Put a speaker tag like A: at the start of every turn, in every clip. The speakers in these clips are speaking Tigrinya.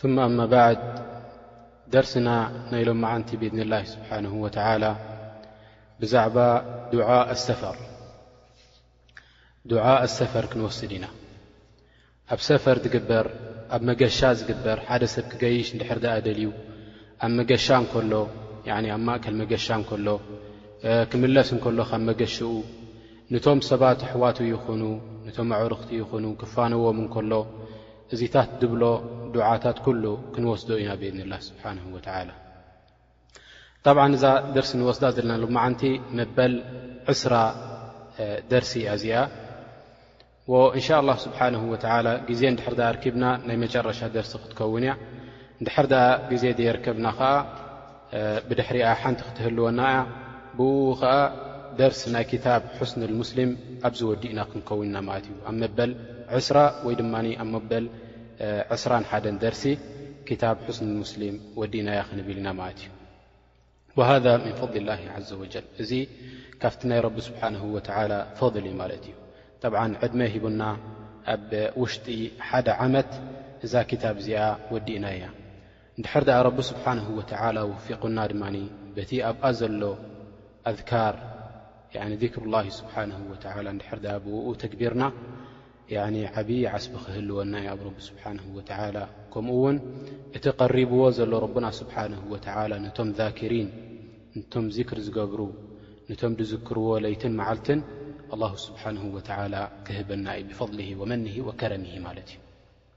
A: ثم ኣማ ባዕድ ደርስና ናይ ሎም መዓንቲ ብእድኒ ላህ ስብሓን ወተላ ብዛዕባ ዱዓ ኣሰፈር ክንወስድ ኢና ኣብ ሰፈር ዝግበር ኣብ መገሻ ዝግበር ሓደ ሰብ ክገይሽ እንድሕር ኣ ደልዩ ኣብ መገሻ እንከሎ ኣብ ማእከል መገሻ እንከሎ ክምለስ እንከሎ ካብ መገሽኡ ንቶም ሰባት ኣሕዋቱ ይኹኑ ንቶም ኣዕሩኽቲ ይኹኑ ክፋነዎም እንከሎ እዚታት ድብሎ ዱዓታት ኩሉ ክንወስዶ ኢና ብኢድኒላህ ስብሓንሁ ወተዓላ። ጣብዓ እዛ ደርሲ ንወስዳ ዘለና ሎማዓንቲ መበል ዕስራ ደርሲ እያ እዚኣ እንሻ ላ ስብሓን ወተላ ግዜ እንድሕር ዳኣ ኣርኪብና ናይ መጨረሻ ደርሲ ክትከውን እያ እንድሕር ዳኣ ግዜ ደየርከብና ከዓ ብድሕሪኣ ሓንቲ ክትህልወና እያ ብእኡ ከኣ ደርስ ናይ ክታብ ሑስን ሙስሊም ኣብዚ ወዲእና ክንከውን ኢና ማለት እዩ ኣብ መበል ዕስራ ወይ ድማ ኣብ መበል ዕስራን ሓደን ደርሲ ክታብ ሑስን ሙስሊም ወዲእናያ ክንብል ኢና ማለት እዩ ወሃذ ምን ፈضሊ ላ ዘ ወጀል እዚ ካብቲ ናይ ረቢ ስብሓን ወተላ ፈضሊ ማለት እዩ ጠብዓ ዕድመ ሂቡና ኣብ ውሽጢ ሓደ ዓመት እዛ ክታብ እዚኣ ወዲእና እያ እንድሕር ደኣ ረቢ ስብሓነሁ ወተዓላ ወፊቑና ድማ በቲ ኣብኣ ዘሎ ኣዝካር ያዕኒ ዚክሩላሂ ስብሓነሁ ወተዓላ እንድሕር ደኣ ብእኡ ተግቢርና ያዕኒ ዓብዪ ዓስቢ ክህልወና እዩ ኣብ ረቢ ስብሓነሁ ወተዓላ ከምኡ ውን እቲ ቀሪብዎ ዘሎ ረብና ስብሓነሁ ወተዓላ ነቶም ዛኪሪን ንቶም ዚክር ዝገብሩ ንቶም ድዝክርዎ ለይትን መዓልትን ኣላሁ ስብሓነሁ ወተዓላ ክህበና እዩ ብፈድሊሂ ወመኒሂ ወከረሚሂ ማለት እዩ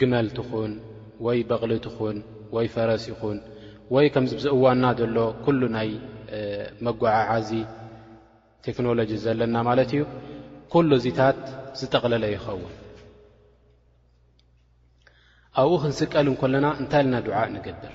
A: ግመል ትኹን ወይ በቕሊ ትኹን ወይ ፈረስ ይኹን ወይ ከምዚ ብዚ እዋንና ዘሎ ኩሉ ናይ መጓዓዓዚ ቴክኖሎጂ ዘለና ማለት እዩ ኩሉ እዚታት ዝጠቕለለ ይኸውን ኣብኡ ክንስቀል እንኮለና እንታይ ኢልና ድዓእ ንገብር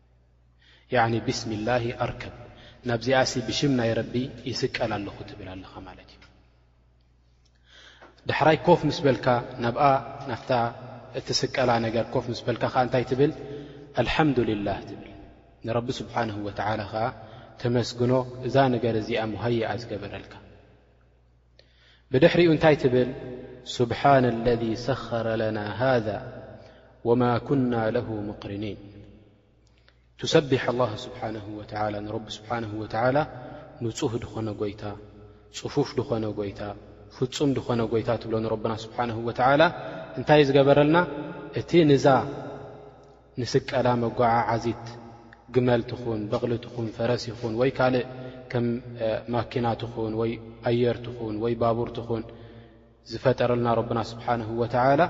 A: ያኒ ብስሚላሂ ኣርከብ ናብዚኣሲ ብሽም ናይ ረቢ ይስቀል ኣለኹ ትብል ኣለኻ ማለት እዩ ዳሕራይ ኮፍ ምስ በልካ ናብኣ ናፍታ እትስቀላ ነገር ኮፍ ምስ በልካ ከዓ እንታይ ትብል ኣልሓምዱልላህ ትብል ንረቢ ስብሓን ወተዓላ ከዓ ተመስግኖ እዛ ነገር እዚኣ መሃይኣ ዝገበረልካ ብድሕሪኡ እንታይ ትብል ስብሓና ኣለذ ሰኸረ ለና ሃذ ወማ ኩና ለሁ ሙቅርኒን ትሰቢሕ ኣላ ስብሓን ወላ ንረቢ ስብሓን ወተላ ንፁህ ድኾነ ጎይታ ፅፉፍ ድኾነ ጎይታ ፍፁም ድኾነ ጎይታ ትብሎ ንረብና ስብሓን ወተላ እንታይ ዝገበረልና እቲ ንዛ ንስቀላ መጓዓዓዚት ግመል ትኹን፣ በቕሊ ትኹን፣ ፈረስ ይኹን ወይ ካልእ ከም ማኪና ትኹን ወይ ኣየር ትኹን ወይ ባቡር ትኹን ዝፈጠረልና ረብና ስብሓንሁ ወተዓላ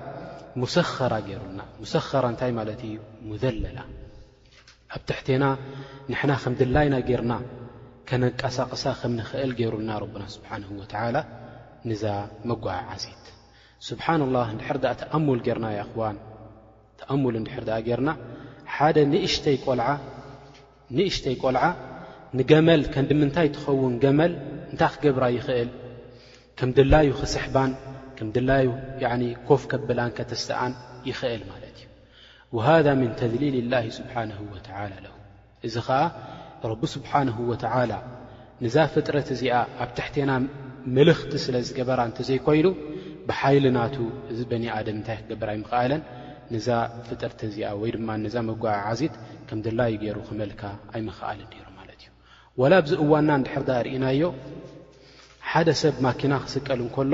A: ሙሰኸራ ገይሩልና ሙሰኸራ እንታይ ማለት እዩ ሙዘለላ ኣብ ትሕቴና ንሕና ከም ድላይና ጌርና ከነንቀሳቕሳ ከም ንኽእል ገይሩልና ረብና ስብሓንሁ ወተዓላ ንዛ መጓዓዓዚት ስብሓን ላህ እንድሕር ዳኣ ተኣሙል ጌርና ይኣኽዋን ተኣሙል እንድሕር ደኣ ጌርና ሓደ ንእሽተይ ቆልዓ ንእሽተይ ቆልዓ ንገመል ከንዲምንታይ ትኸውን ገመል እንታይ ክገብራ ይኽእል ከም ድላዩ ክስሕባን ከም ድላዩ ኮፍ ከብላን ከተስተኣን ይኽእል ማለት እዩ ወሃذ ምን ተድሊል ላሂ ስብሓነሁ ወተላ ለሁ እዚ ኸኣ ረቢ ስብሓነሁ ወተዓላ ንዛ ፍጥረት እዚኣ ኣብ ትሕቴና ምልኽቲ ስለ ዝገበራ እንተ ዘይኮይኑ ብሓይሊ ናቱ እዚ በኒ ኣደም እንታይ ክገብር ኣይምኸኣለን ንዛ ፍጥርቲ እዚኣ ወይ ድማ ነዛ መጓዓዓዚት ከም ድላዩ ገይሩ ክመልካ ኣይምኸኣልን ነይሩ ማለት እዩ ወላ ኣብዚ እዋንና እንድሕር ድኣ ርኢናዮ ሓደ ሰብ ማኪና ክስቀል እንከሎ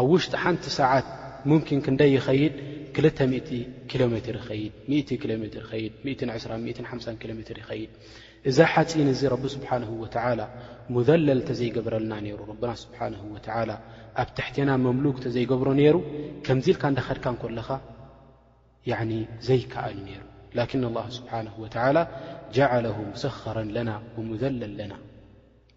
A: ኣብ ውሽጢ ሓንቲ ሰዓት ሙምኪን ክንደይ ይኸይድ ክልተ ሚእቲ ኪሎ ሜትር ይኸይድ ሚእቲ ኪሎ ሜትር ይኸይድ ሚእትን ዕስራን ሚእትን ሓምሳን ኪሎ ሜትር ይኸይድ እዛ ሓፂን እዚ ረቢ ስብሓንሁ ወተዓላ ሙዘለል ተዘይገብረልና ነይሩ ረብና ስብሓንሁ ወተዓላ ኣብ ትሕቴና መምሉክ ተዘይገብሮ ነይሩ ከምዚ ኢልካ እንዳኸድካ እንከለኻ ያኒ ዘይከኣል ነይሩ ላኪን ኣላ ስብሓንሁ ወተዓላ ጃዓለሁ ሙሰኸረን ለና ወሙዘለል ለና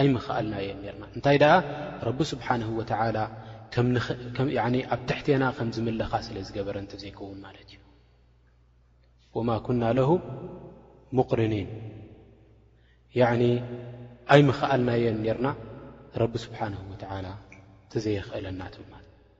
A: ኣይምኸኣልናዮን ኔርና እንታይ ደኣ ረቢ ስብሓነሁ ወተዓላ ኣብ ትሕቴና ከም ዝምለኻ ስለ ዝገበረ እንተዘይከውን ማለት እዩ ወማ ኩና ለሁ ሙቅርኒን ኣይምኸኣልናዮን ኔርና ረቢ ስብሓነሁ ወተዓላ ተዘየኽእለና ትብል ማለት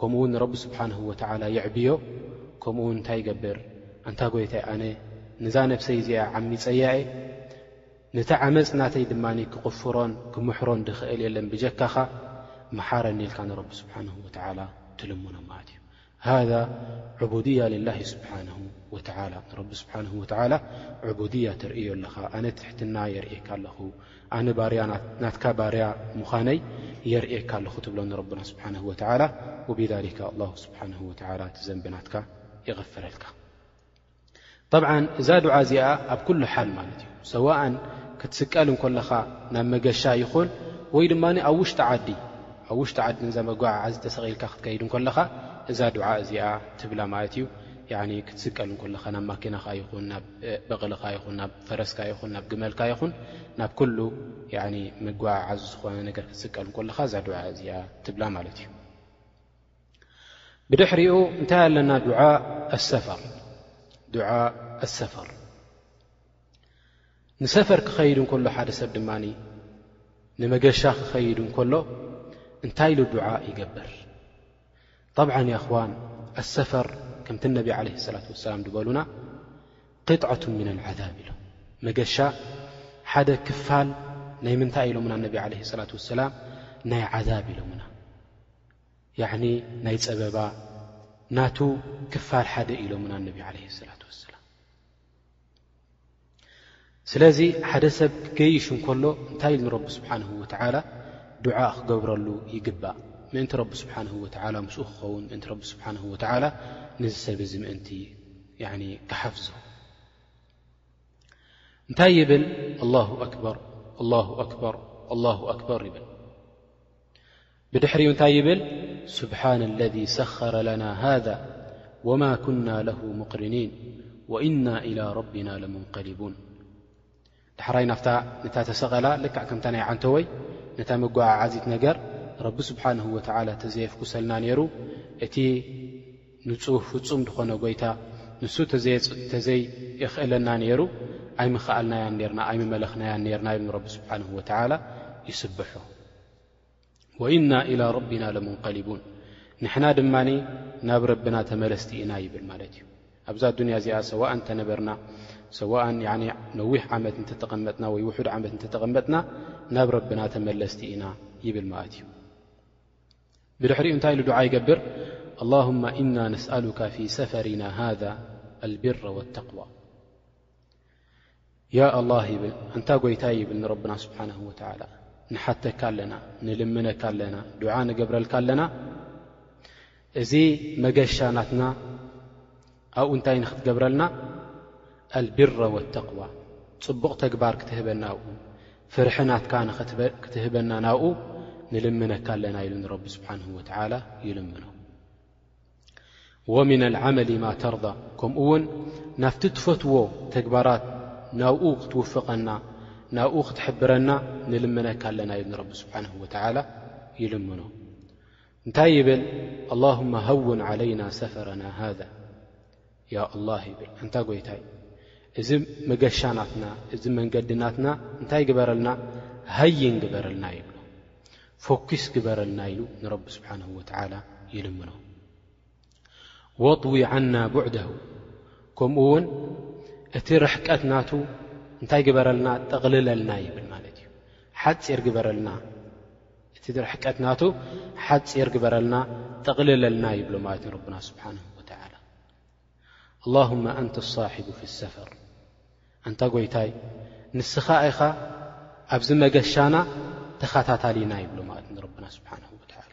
A: ከምኡ ውን ንረቢ ስብሓንሁ ወተዓላ የዕብዮ ከምኡ ውን እንታይ ይገብር ኣንታ ጎይታይ ኣነ ንዛ ነፍሰይ እዚኣ ዓሚፀያየ ነቲ ዓመፅ ናተይ ድማ ክቕፍሮን ክምሕሮን ድኽእል የለን ብጀካኻ መሓረኒ ኢልካ ንረቢ ስብሓንሁ ወተዓላ ትልምኖ ማለት እዩ ሃ ዑቡድያ ልላ ስብሓንሁ ወተዓላ ንረቢ ስብሓንሁ ወተዓላ ዑቡድያ ትርእዮ ኣለኻ ኣነ ትሕትና የርእካ ኣለኹ ኣነ ባርያ ናትካ ባርያ ምዃነይ የርእየካ ኣለኹ ትብሎ ንረብና ስብሓነሁ ወተዓላ ወቢዛሊከ ኣላሁ ስብሓነሁ ወተዓላ እቲ ዘንቢ ናትካ ይቕፍረልካ ጠብዓን እዛ ዱዓ እዚኣ ኣብ ኩሉ ሓል ማለት እዩ ሰዋእን ክትስቀል እንኮለኻ ናብ መገሻ ይኹን ወይ ድማ ኣብ ውሽጢ ዓዲ ኣብ ውሽጢ ዓዲ ንዛ መጓዓዓዚ ተሰቒልካ ክትከይድ እንኮለኻ እዛ ዱዓ እዚኣ ትብላ ማለት እዩ ክትስቀል እንኮለኻ ናብ ማኪናኻ ይኹን ናብ በቕልኻ ይኹን ናብ ፈረስካ ይኹን ናብ ግመልካ ይኹን ናብ ኩሉ መጓዓዓዚ ዝኾነ ነገር ክትስቀል እንኮለኻ እዛ ዱዓ እዚኣ ትብላ ማለት እዩ ብድሕሪኡ እንታይ ኣለና ዱዓ ኣሰፈር ዱዓ ኣሰፈር ንሰፈር ክኸይድ እንከሎ ሓደ ሰብ ድማ ንመገሻ ክኸይድ እንከሎ እንታይ ኢሉ ዱዓ ይገብር ጠብዓን የኣኽዋን ኣሰፈር ከምቲ ነቢ ዓለይሂ ሰላት ወሰላም ድበሉና ቂጥዐቱን ምና ልዓዛብ ኢሎም መገሻ ሓደ ክፋል ናይ ምንታይ ኢሎምና ነቢ ዓለይሂ ሰላት ወሰላም ናይ ዓዛብ ኢሎምና ያዕኒ ናይ ጸበባ ናቱ ክፋል ሓደ ኢሎምና ነቢ ዓለይሂ ሰላት ወሰላም ስለዚ ሓደ ሰብ ክገይሽ እንከሎ እንታይ ኢል ንረቢ ስብሓን ወተላ ዱዓ ክገብረሉ ይግባእ ምእንቲ ረቢ ስብሓን ወላ ምስኡ ክኸውን ምእንቲ ረቢ ስብሓን ወተላ ንዚ ሰብ እዚ ምእንቲ ክሓፍዞ እንታይ ይብል ኣላ ኣክበር ኣላ ኣክበር ኣላ ኣክበር ይብል ብድሕሪኡ እንታይ ይብል ስብሓን ኣለዚ ሰኸረ ለና ሃዛ ወማ ኩና ለሁ ሙቅሪኒን ወኢና ኢላ ረቢና ለሙንቀሊቡን ዳሕራይ ናፍታ ነታ ተሰቐላ ልክዕ ከምታ ናይ ዓንተወይ ነታ መጓዓዓዚት ነገር ረቢ ስብሓንሁ ወተዓላ እተዘየፍኩሰልና ነይሩ እቲ ንፁህ ፍፁም ዝኾነ ጎይታ ንሱ እተዘይእኽእለና ነይሩ ኣይምኸኣልናያን ነርና ኣይምመለኽናያን ነርና ኢሉ ንረቢ ስብሓንሁ ወተዓላ ይስብሖ ወኢና ኢላ ረቢና ለሙንቀሊቡን ንሕና ድማ ናብ ረብና ተመለስቲ ኢና ይብል ማለት እዩ ኣብዛ ኣዱንያ እዚኣ ሰዋእ እንተነበርና ሰዋእ ነዊሕ ዓመት እተተቐመጥና ወይ ውሑድ ዓመት እተተቐመጥና ናብ ረብና ተመለስቲ ኢና ይብል ማለት እዩ ብድሕሪኡ እንታይ ኢሉ ድዓ ይገብር ኣላሁማ እና ነስኣሉካ ፊ ሰፈሪና ሃذ ኣልብረ ወተቅዋ ያ ኣላህ ይብል ኣንታ ጎይታይ ይብል ንረብና ስብሓን ወተላ ንሓተካ ኣለና ንልምነካ ኣለና ዱዓ ንገብረልካ ኣለና እዚ መገሻ ናትና ኣብኡ እንታይ ንክትገብረልና ኣልብረ ወተቅዋ ፅቡቕ ተግባር ክትህበና ኣብኡ ፍርሒ ናትካ ንክትህበና ናብኡ ንልምነካ ኣለና ኢሉ ንረቢ ስብሓን ወተላ ይልምኖ ወምና ልዓመሊ ማ ተርዳ ከምኡ ውን ናብቲ ትፈትዎ ተግባራት ናብኡ ክትውፍቐና ናብኡ ክትሕብረና ንልምነካ ኣለና ዩ ንረቢ ስብሓን ወተላ ይልምኖ እንታይ ይብል ኣላሁማ ሃውን ዓለይና ሰፈረና ሃذ ያ ኣላህ ይብል ኣንታ ጎይታይ እዚ መገሻ ናትና እዚ መንገዲ ናትና እንታይ ግበረልና ሃይን ግበረልና ይብሎ ፎኪስ ግበረልና ኢሉ ንረቢ ስብሓንሁ ወተዓላ ይልምኖ ወጥዊ ዓና ቡዕደሁ ከምኡ እውን እቲ ርሕቀት ናቱ እንታይ ግበረልና ጠቕልለልና ይብል ማለት እዩ ሓፂር ግበረልና እቲ ድርሕቀት ናቱ ሓጺር ግበረልና ጠቕልለልና ይብሎ ማለት እዩ ረብና ስብሓንሁ ወተዓላ ኣላሁመ ኣንተ ኣሳሒቡ ፊ ሰፈር ኣንታ ጐይታይ ንስኻ ኢኻ ኣብዚ መገሻና ተኸታታሊና ይብሎ ማለት ንረብና ስብሓንሁ ወተዓላ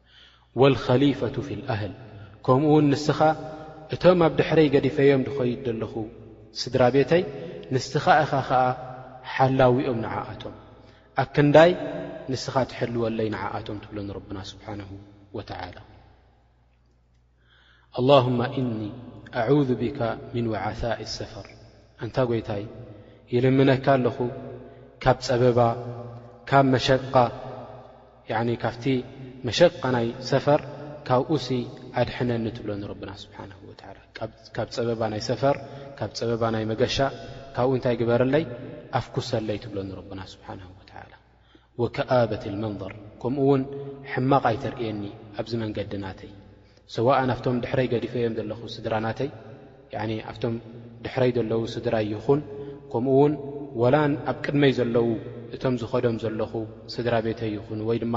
A: ወልኸሊፈቱ ፊል ኣህል ከምኡ ውን ንስኻ እቶም ኣብ ድሕረይ ገዲፈዮም ድኸይድ ደለኹ ስድራ ቤተይ ንስኻ ኢኻ ኸኣ ሓላዊኦም ንዓኣቶም ኣክንዳይ ንስኻ ትሕልወለይ ንዓኣቶም ትብሎ ንረብና ስብሓንሁ ወተዓላ ኣላሁማ እኒ ኣዑዙ ቢካ ምን ወዓሳኢ ሰፈር ኣንታ ጎይታይ ይልምነካ ኣለኹ ካብ ፀበባ ካብ መሸቃ ካብቲ መሸቃ ናይ ሰፈር ካብኡሲ ኣድሕነኒ ትብሎ ንረብና ስብሓን ወላ ካብ ፀበባ ናይ ሰፈር ካብ ፀበባ ናይ መገሻ ካብኡ እንታይ ግበረለይ ኣፍኩሰለይ ትብሎ ንረብና ስብሓን ወላ ወከኣበት ልመንظር ከምኡ ውን ሕማቕ ኣይተርእየኒ ኣብዚ መንገዲ ናተይ ሰዋእ ናፍቶም ድሕረይ ገዲፈዮም ዘለኹ ስድራ ናተይ ኣብቶም ድሕረይ ዘለዉ ስድራይ ይኹን ከምኡ ውን ወላ ኣብ ቅድመይ ዘለዉ እቶም ዝኸዶም ዘለኹ ስድራ ቤተ ይኹኑ ወይ ድማ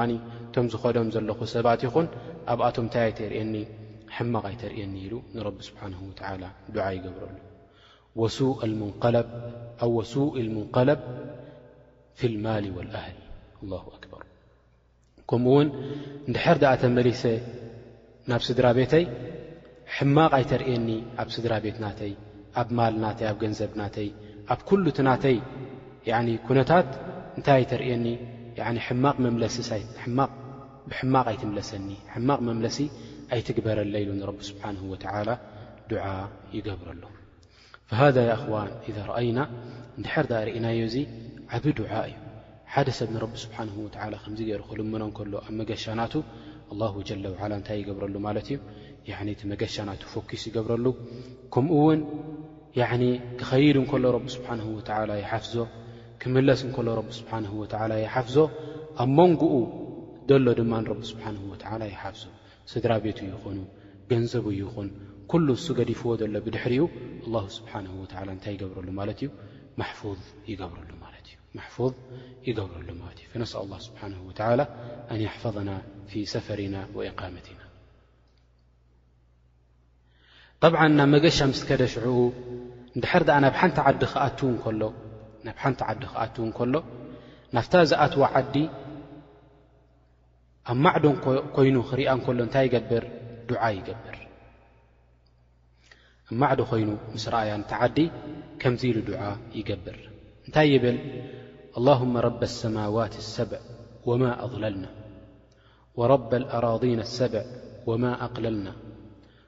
A: እቶም ዝኸዶም ዘለኹ ሰባት ይኹን ኣብኣቶም እንታይ ኣይተርእየኒ ሕማቕ ኣይተርእየኒ ኢሉ ንረቢ ስብሓን ወተላ ዱዓ ይገብረሉ ወሱእ ልሙንቀለብ ኣወሱእ ልሙንቀለብ ፊ ልማሊ ወልኣህሊ ኣላ ኣክበር ከምኡ ውን እንድሕር ድኣ ተመሊሰ ናብ ስድራ ቤተይ ሕማቕ ኣይተርእየኒ ኣብ ስድራ ቤት ናተይ ኣብ ማል ናተይ ኣብ ገንዘብ ናተይ ኣብ ኩሉ እቲ ናተይ ኩነታት እንታይ ኣይተርእየኒ ሕማቕ መምለሲሕማቕ ብሕማቕ ኣይትምለሰኒ ሕማቕ መምለሲ ኣይትግበረለይ ኢሉ ንረቢ ስብሓን ወተዓላ ድዓ ይገብረሉ ፈሃዳ ያእኽዋን ኢዛ ረኣይና እንድሕር ድኣ ርኢናዮ እዚ ዓቢ ዱዓ እዩ ሓደ ሰብ ንረቢ ስብሓንሁ ወተዓላ ከምዚ ገይሩ ክልምኖ እንከሎ ኣብ መገሻ ናቱ ኣላሁ ጀለ ውዓላ እንታይ ይገብረሉ ማለት እዩ ያዕኒ እቲ መገሻ ናቱ ፎኪስ ይገብረሉ ከምኡ እውን ያዕኒ ክኸይድ እንከሎ ረቢ ስብሓንሁ ወተዓላ ይሓፍዞ ክምለስ እንከሎ ረቢ ስብሓንሁ ወተዓላ ይሓፍዞ ኣብ መንጎኡ ደሎ ድማ ንረቢ ስብሓንሁ ወተዓላ ይሓፍዞ ስድራ ቤቱ ይኹኑ ገንዘቡ ይኹን ኩሉ እሱ ገዲፍዎ ዘሎ ብድሕሪኡ ኣላሁ ስብሓነሁ ወተዓላ እንታይ ይገብረሉ ማለት እዩ ማሕፉዝ ይገብረሉ ማለት እዩ ማሕፉዝ ይገብረሉ ማለት እዩ ፈነስኣሉ ኣላህ ስብሓነሁ ወተዓላ ኣን የሕፈዘና ፊ ሰፈሪና ወኢቃመቲና ጠብዓ ናብ መገሻ ምስ ከደ ሽዑኡ እንድሕር ድኣ ናብ ሓንቲ ዓዲ ክኣትው እንከሎ ናብ ሓንቲ ዓዲ ክኣትው እንከሎ ናብታ ዝኣትዋ ዓዲ ኣብ ማዕዶ ኮይኑ ክሪኣ እንከሎ እንታይ ይገብር ዱዓ ይገብር ኣብ ማዕዶ ኮይኑ ምስ ረኣያ ንተዓዲ ከምዚ ኢሉ ዱዓ ይገብር እንታይ ይብል ኣላሁመ ረብ ኣሰማዋት ሰብዕ ወማ ኣضለልና ወረብ ኣራضና ሰብዕ ወማ ኣቅለልና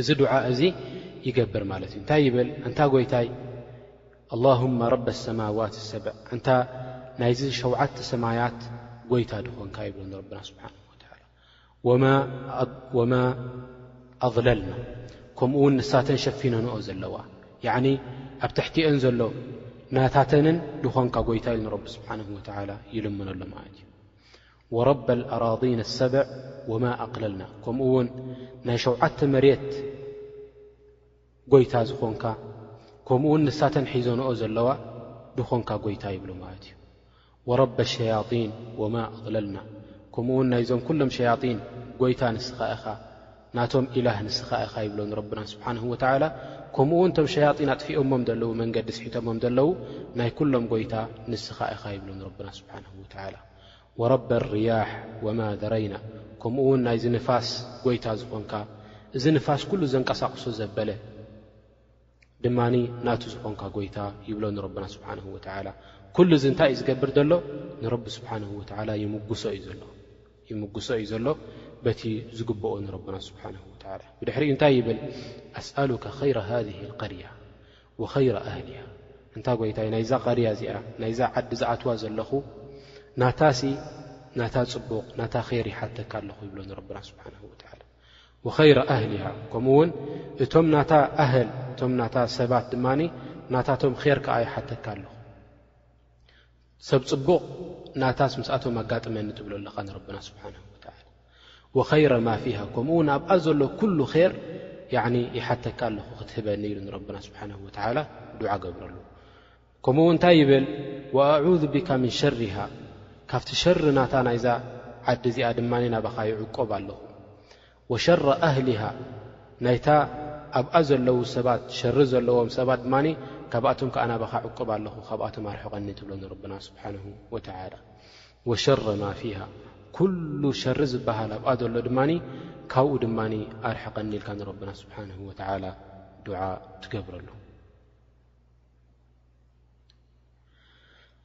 A: እዚ ዱዓእ እዚ ይገብር ማለት እዩ እንታይ ይብል ኣንታ ጎይታይ ኣላሁመ ረበ ሰማዋት ሰብዕ ኣንታ ናይዚ ሸውዓተ ሰማያት ጎይታ ድኾንካ ይብሎ ንረብና ስብሓን ወተላ ወማ ኣቕለልና ከምኡ ውን ንሳተን ሸፊነንኦ ዘለዋ ያዕኒ ኣብ ትሕቲአን ዘሎ ናታተንን ድኾንካ ጎይታ ኢሉ ንረቢ ስብሓን ወተላ ይልምነሎ ማለት እዩ ወረብ ኣልኣራዲን ኣሰብዕ ወማ ኣቅለልና ከምኡ ውን ናይ ሸውዓተ መሬት ጎይታ ዝኾንካ ከምኡ ውን ንሳተን ሒዞንኦ ዘለዋ ድኾንካ ጎይታ ይብሉ ማለት እዩ ወረብ ኣሸያጢን ወማ ኣቅለልና ከምኡ ውን ናይዞም ኩሎም ሸያጢን ጎይታ ንስኻ ኢኻ ናቶም ኢላህ ንስኻ ኢኻ ይብሎ ንረብና ስብሓን ወተላ ከምኡ ውን እቶም ሸያጢን ኣጥፊኦሞም ዘለዉ መንገዲ ስሒቶሞም ዘለዉ ናይ ኩሎም ጎይታ ንስኻ ኢኻ ይብሎ ንረብና ስብሓን ወተላ ወረበ ርያሕ ወማ ደረይና ከምኡውን ናይዚ ንፋስ ጎይታ ዝኾንካ እዚ ንፋስ ኩሉ ዘንቀሳቕሶ ዘበለ ድማ ናቱ ዝኾንካ ጎይታ ይብሎ ንረብና ስብሓንሁ ወተዓላ ኩሉ እዚ እንታይ እዩ ዝገብር ዘሎ ንረቢ ስብሓንሁ ወተዓላ ይምጉሶ እዩ ዘሎ ይምጉሶ እዩ ዘሎ በቲ ዝግብኦ ንረብና ስብሓንሁ ወተዓላ ብድሕሪኡ እንታይ ይብል ኣስኣሉካ ኸይረ ሃ ልቀርያ ወኸይረ ኣህሊሃ እንታ ጐይታይ ናይዛ ቐርያ እዚኣ ናይዛ ዓዲ ዝኣትዋ ዘለኹ ናታሲ ናታ ጽቡቕ ናታ ኼር ይሓተካ ኣለኹ ይብሎ ንረብና ስብሓንሁ ወትዓላ ወኸይረ ኣህሊሃ ከምኡ ውን እቶም ናታ ኣህል እቶም ናታ ሰባት ድማ ናታቶም ኼር ከኣ ይሓተካ ኣለኹ ሰብ ጽቡቕ ናታስ ምስኣቶም ኣጋጥመኒ ትብሎ ኣለኻ ንረብና ስብሓን ወተላ ወኸይረ ማ ፊሃ ከምኡ ውን ኣብኣ ዘሎ ኩሉ ኼር ይሓተካ ኣለኹ ክትህበኒ ኢሉ ንረብና ስብሓን ወተላ ዱዓ ገብረሉ ከምኡ ውን እንታይ ይብል ወኣዑዙ ብካ ምን ሸሪሃ ካብቲ ሸሪ ናታ ናይዛ ዓዲ እዚኣ ድማ ናባኻ ይዕቆብ ኣለኹ ወሸረ ኣህሊሃ ናይታ ኣብኣ ዘለዉ ሰባት ሸሪ ዘለዎም ሰባት ድማ ካብኣቶም ከኣ ናባኻ ዕቁብ ኣለኹ ካብኣቶም ኣርሕቐኒ ትብሎ ንረብና ስብሓንሁ ወተዓላ ወሸረ ማ ፊሃ ኩሉ ሸሪ ዝበሃል ኣብኣ ዘሎ ድማ ካብኡ ድማ ኣርሕቐኒ ኢልካ ንረብና ስብሓን ወተዓላ ዱዓ ትገብረሉ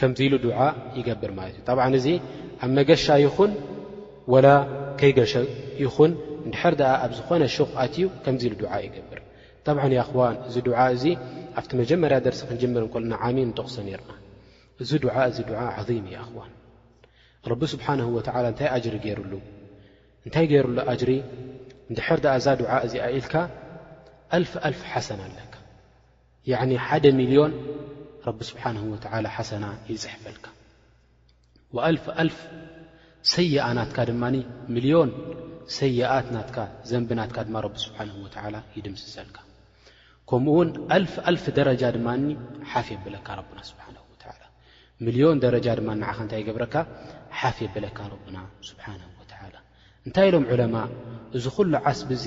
A: ከምዚ ኢሉ ዱዓ ይገብር ማለት እዩ ጣብዓ እዚ ኣብ መገሻ ይኹን ወላ ከይገሸ ይኹን እንድሕር ድኣ ኣብ ዝኾነ ሹቕ ኣትዩ ከምዚ ኢሉ ዱዓ ይገብር ጠብዓ ይኣኽዋን እዚ ዱዓ እዚ ኣብቲ መጀመርያ ደርሲ ክንጅምር እንከልና ዓሚ ንጠቕሶ ነርና እዚ ዱዓ እዚ ዱዓ ዓዚም ይኣኽዋን ረቢ ስብሓን ወተዓላ እንታይ ኣጅሪ ገይሩሉ እንታይ ገይሩሉ ኣጅሪ እንድሕር ድኣ እዛ ዱዓ እዚኣ ኢልካ ኣልፍ ኣልፍ ሓሰና ኣለካ ያኒ ሓደ ሚልዮን ረቢ ስብሓንሁ ወተዓላ ሓሰና ይፅሕፈልካ ወኣልፍ ኣልፍ ሰይኣ ናትካ ድማ ሚልዮን ሰይኣት ናትካ ዘንቢ ናትካ ድማ ረቢ ስብሓንሁ ወተዓላ ይድምስሰልካ ከምኡ ውን ኣልፍ ኣልፍ ደረጃ ድማ ሓፍ የብለካ ረብና ስብሓን ወተዓላ ሚልዮን ደረጃ ድማ ንዓኻ እንታይ ይገብረካ ሓፍ የብለካ ረብና ስብሓንሁ ወተዓላ እንታይ ኢሎም ዑለማእ እዚ ኹሉ ዓስቢ እዚ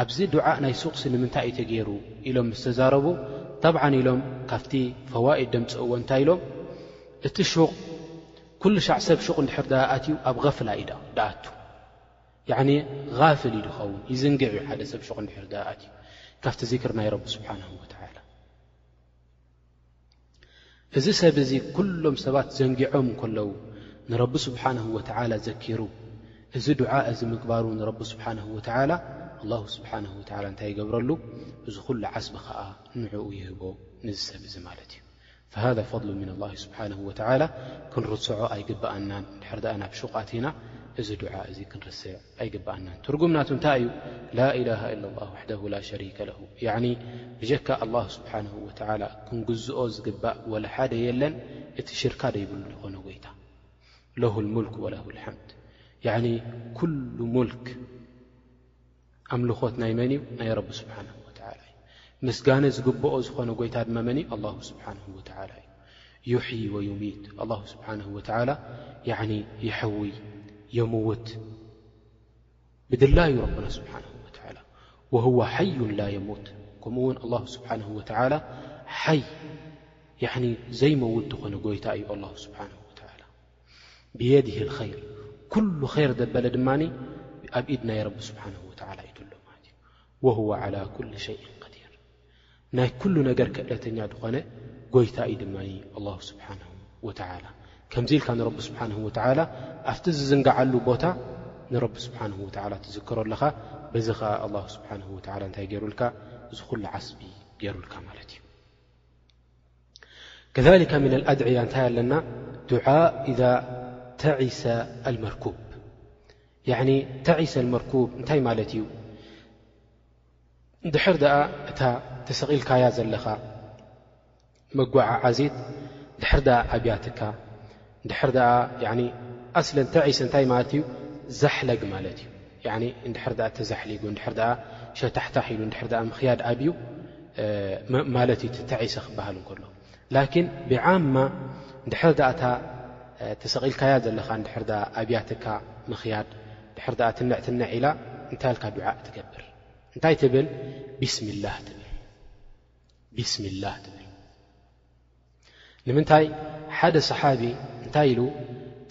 A: ኣብዚ ዱዓእ ናይ ሱቕሲ ንምንታይ እዩ ተገይሩ ኢሎም ምስ ተዛረቡ ጠብዓን ኢሎም ካብቲ ፈዋኢድ ደምጽእዎ እንታይ ኢሎም እቲ ሹቕ ኩሉ ሻዕ ሰብ ሹቕ እንድሕር ድኣ ኣትዩ ኣብ غፍላ እዩ ድኣቱ ያዕኒ غፍል እዩ ድኸውን ይዝንግዕ እዩ ሓደ ሰብ ሹቕ እንድሕር ድኣ ኣትዩ ካብቲ ዚክር ናይ ረቢ ስብሓንሁ ወተዓላ እዚ ሰብ እዚ ኩሎም ሰባት ዘንጊዖም እንከለዉ ንረቢ ስብሓን ወተላ ዘኪሩ እዚ ዱዓ እዚ ምግባሩ ንረቢ ስብሓን ወተላ ኣላ ስብሓን ወላ እንታይ ይገብረሉ እዚ ኩሉ ዓስቢ ከዓ ንዕኡ ይህቦ ንዚ ሰብ እዚ ማለት እዩ ሃذ ፈضሉ ምን ላ ስብሓን ወተላ ክንርስዖ ኣይግብኣናን ድሕር ኣ ናብ ሹቃት ኢና እዚ ዱዓ እዚ ክንርስዕ ኣይግብኣናን ትርጉም ናቱ እንታይ እዩ ላኢላሃ ኢላ ላህ ዋሕደሁ ላ ሸሪከ ለሁ ያኒ ብጀካ ኣላህ ስብሓንሁ ወተዓላ ክንግዝኦ ዝግባእ ወላ ሓደ የለን እቲ ሽርካ ደይብሉ ዝኾነ ጎይታ ለሁ ልሙልክ ወለሁ ልሓምድ ያኒ ኩሉ ሙልክ ኣምልኾት ናይ መን እዩ ናይ ረቢ ስብሓንሁ ወተዓላ እዩ ምስጋነ ዝግብኦ ዝኾነ ጎይታ ድማ መን እዩ ኣላሁ ስብሓንሁ ወተዓላ እዩ ዩሕዪ ወዩሚት ኣላሁ ስብሓነሁ ወተዓላ ያዕኒ ይሐዊ የምውት ብድላዩ ረብና ስብሓነሁ ወተዓላ ወሁወ ሓዩን ላ የሙት ከምኡ እውን ኣላሁ ስብሓነሁ ወተዓላ ሓይ ያዕኒ ዘይመውት ዝኾነ ጎይታ እዩ ኣላሁ ስብሓነሁ ወተዓላ ብየድህ ልኸይር ኩሉ ኸይር ዘበለ ድማ ኣብ ኢድ ናይ ረቢ ስብሓነሁ ወተዓላ እዩ ዘሎ ማለት እዩ ወሁወ ዓላ ኩል ሸይን ናይ ኩሉ ነገር ክእለተኛ ዝኾነ ጎይታ እዩ ድማ ኣላሁ ስብሓን ወተዓላ ከምዚ ኢልካ ንረቢ ስብሓን ወተዓላ ኣብቲ ዝዝንግዓሉ ቦታ ንረቢ ስብሓን ወተዓላ ትዝክሮ ኣለኻ በዚ ኸዓ ኣላሁ ስብሓን ወተላ እንታይ ገይሩልካ እዚ ኹሉ ዓስቢ ገይሩልካ ማለት እዩ ከሊካ ምን ኣድዕያ እንታይ ኣለና ድዓ ኢዛ ተዒሰ ኣልመርኩብ ተዒሰ ኣልመርኩብ እንታይ ማለት እዩ እንድሕር ደኣ እታ ተሰቒልካያ ዘለኻ መጓዓዓዚት እንድሕር ደኣ ኣብያትካ እንድሕር ደኣ ኣስለን ተዒሰ እንታይ ማለት እዩ ዛሕለግ ማለት እዩ እንድሕር ደኣ ተዛሕሊጉ እንድሕር ደኣ ሸታሕታሕ ኢሉ እንድሕር ደኣ ምኽያድ ኣብዩ ማለት እዩ ተዒሰ ክበሃል እንከሎ ላኪን ብዓማ እንድሕር ደኣ እታ ተሰቒልካያ ዘለኻ እንድሕር ደኣ ኣብያትካ ምኽያድ እንድሕር ደኣ ትንዕ ትንዕ ኢላ እንታይ ኢልካ ዱዓእ ትገብር እንታይ ትብል ቢስሚላህ ትብል ቢስሚላህ ትብል ንምንታይ ሓደ ሰሓቢ እንታይ ኢሉ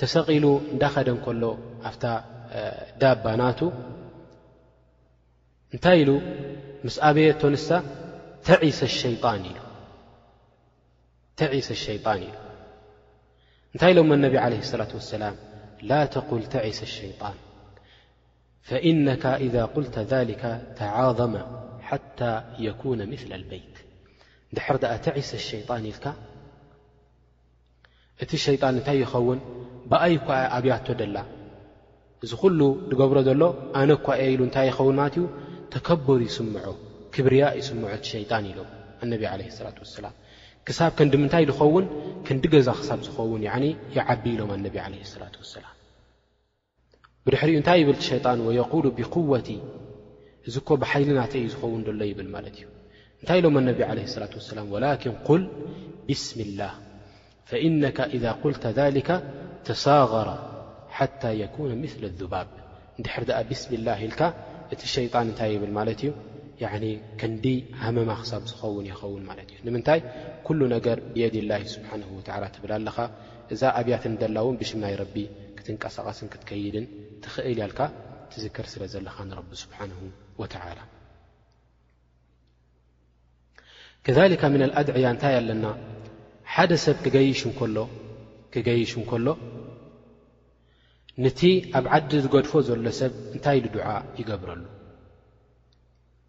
A: ተሰቒሉ እንዳኸደ ከሎ ኣብታ ዳባ ናቱ እንታይ ኢሉ ምስ ኣበየቶ ንሳ ተዒሰ ሸይጣን ኢሉ ተዒሰ ሸይጣን ኢሉ እንታይ ኢሎሞ ነቢ ዓለ ሰላት ወሰላም ላ ተቁል ተዒሰ ሸይጣን ፈኢነካ ኢዛ ቁልተ ዛሊከ ተዓዘመ ሓታ የኩነ ምስለ ኣልበይት ድሕር ድኣ ተዒሰ ሸይጣን ኢልካ እቲ ሸይጣን እንታይ ይኸውን ብኣይ እኳ እያ ኣብያቶ ደላ እዚ ኩሉ ዝገብሮ ዘሎ ኣነ እኳ እየ ኢሉ እንታይ ይኸውን ማለት እዩ ተከብር ይስምዖ ክብርያ ይስምዖ እቲ ሸይጣን ኢሎም ኣነቢ ዓለ ሰላት ወሰላም ክሳብ ከንዲ ምንታይ ዝኸውን ክንዲ ገዛ ክሳብ ዝኸውን ይዓቢ ኢሎም ኣነቢ ዓለ ሰላት ወሰላም ብድሕሪኡ እንታይ ይብል ሸይጣን ወየቁሉ ብቁወቲ እዚ እኮ ብሓይሊ ናተይ እዩ ዝኸውን ደሎ ይብል ማለት እዩ እንታይ ኢሎም ኣነቢ ዓለ ሰላት ወሰላም ወላኪን ቁል ብስሚ ላህ ፈኢነካ ኢዛ ቁልተ ሊከ ተሳغረ ሓታ የኩነ ምለ ذባብ እንድሕር ድኣ ብስሚ ላ ኢልካ እቲ ሸይጣን እንታይ ይብል ማለት እዩ ከንዲ ሃመማ ክሳብ ዝኸውን ይኸውን ማለት እዩ ንምንታይ ኩሉ ነገር ብየድ ላ ስብሓን ወላ ትብል ኣለኻ እዛ ኣብያት ንደላ ውን ብሽም ናይ ረቢ ክትንቀሳቀስን ክትከይድን ትኽእል እያ እልካ ትዝክር ስለ ዘለኻ ንረቢ ስብሓንሁ ወተዓላ ከሊካ ምና ኣድዕያ እንታይ ኣለና ሓደ ሰብ ክገይሽ እከሎ ክገይሽ እንከሎ ንቲ ኣብ ዓዲ ዝገድፎ ዘሎ ሰብ እንታይ ኢሉ ዱዓ ይገብረሉ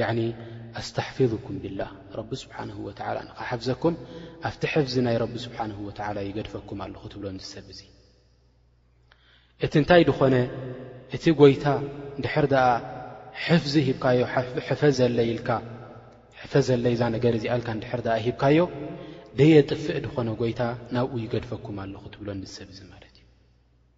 A: ያኒ ኣስተሕፊዙኩም ቢላህ ረቢ ስብሓንሁ ወተዓላ ንኽሓፍዘኩም ኣብቲ ሕፍዚ ናይ ረቢ ስብሓንሁ ወተዓላ ይገድፈኩም ኣለኹ ትብሎ ንዚ ሰብ እዙይ እቲ እንታይ ድኾነ እቲ ጐይታ እንድሕር ደኣ ሕፍዚ ሂብካዮ ሕፈዘለይ ኢልካ ሕፈዘለይ እዛ ነገር እዚኣ ኢልካ እንድሕር ደኣ ሂብካዮ ደየጥፍእ ድኾነ ጐይታ ናብኡ ይገድፈኩም ኣለኹ ትብሎ ንዚ ሰብ እዚ ማለት እዩ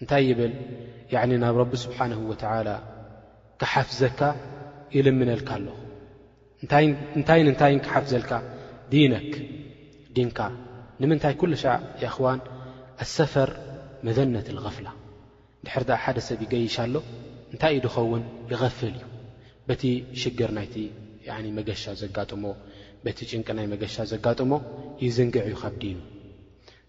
A: እንታይ ይብል ያዕኒ ናብ ረቢ ስብሓንሁ ወተዓላ ክሓፍዘካ ይልምነልካ ኣለኹ እንታይን እንታይን ክሓፍዘልካ ዲነክ ዲንካ ንምንታይ ኩሉ ሻዕ የኣኽዋን ኣሰፈር መዘነት ልغፍላ ድሕር ድኣ ሓደ ሰብ ይገይሽ ኣሎ እንታይ እዩ ድኸውን ይغፍል እዩ በቲ ሽግር ናይቲ መገሻ ዘጋጥሞ በቲ ጭንቂ ናይ መገሻ ዘጋጥሞ ይዝንግዕ እዩ ካብ ዲኑ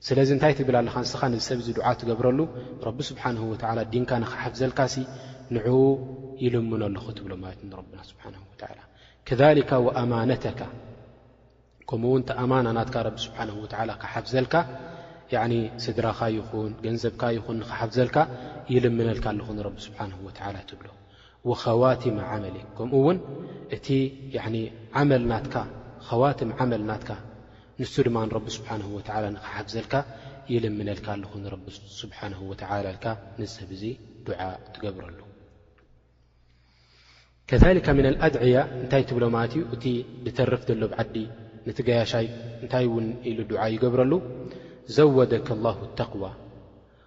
A: ስለዚ እንታይ ትብል ኣለኻ ንስኻ ነዚ ሰብ እዚ ዱዓ ትገብረሉ ረቢ ስብሓነሁ ወተዓላ ዲንካ ንኽሓፍዘልካሲ ንዕኡ ይልምኖ ኣለኹ ትብሎ ማለት እዩ ንረብና ስብሓነሁ ወተዓላ ከዛሊካ ወኣማነተካ ከምኡ እውን እቲ ኣማና ናትካ ረቢ ስብሓነሁ ወተዓላ ክሓፍዘልካ ያዕኒ ስድራኻ ይኹን ገንዘብካ ይኹን ንኽሓፍዘልካ ይልምነልካ ኣለኹ ንረቢ ስብሓነሁ ወተዓላ ትብሎ ወኸዋቲመ ዓመሊክ ከምኡ እውን እቲ ዓመል ናትካ ኸዋትም ዓመል ናትካ ንሱ ድማ ንረቢ ስብሓን ወተዓላ ንኽሓግዘልካ ይልምነልካ ኣለኹ ንረቢ ስብሓን ወተዓላ ኢልካ ነዚ ሰብ እዚ ዱዓ ትገብረሉ ከሊካ ምና ኣድዕያ እንታይ ትብሎ ማለት እዩ እቲ ድተርፍ ዘሎ ብ ዓዲ ነቲ ገያሻይ እንታይ እውን ኢሉ ድዓ ይገብረሉ ዘወደክ ላሁ ተቅዋ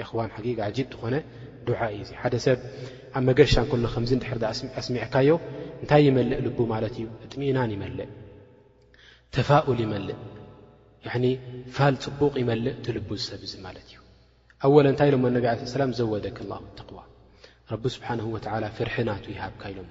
A: የኽዋን ሓቂቃ ዓጂብ ትኾነ ዱዓ እዩ እዚ ሓደ ሰብ ኣብ መገሻ እንከሎ ከምዚ እንድሕር ድኣ ኣስሚዕካዮ እንታይ ይመልእ ልቡ ማለት እዩ እጥሚእናን ይመልእ ተፋኡል ይመልእ ያኒ ፋል ጽቡቕ ይመልእ ትልቡ ዝሰብ እዚ ማለት እዩ ኣወለ እንታይ ኢሎሞ ነቢ ዓለ ሰላም ዘወደክ ላሁ ተቕዋ ረቢ ስብሓንሁ ወትዓላ ፍርሒ ናቱ ይሃብካ ኢሎሞ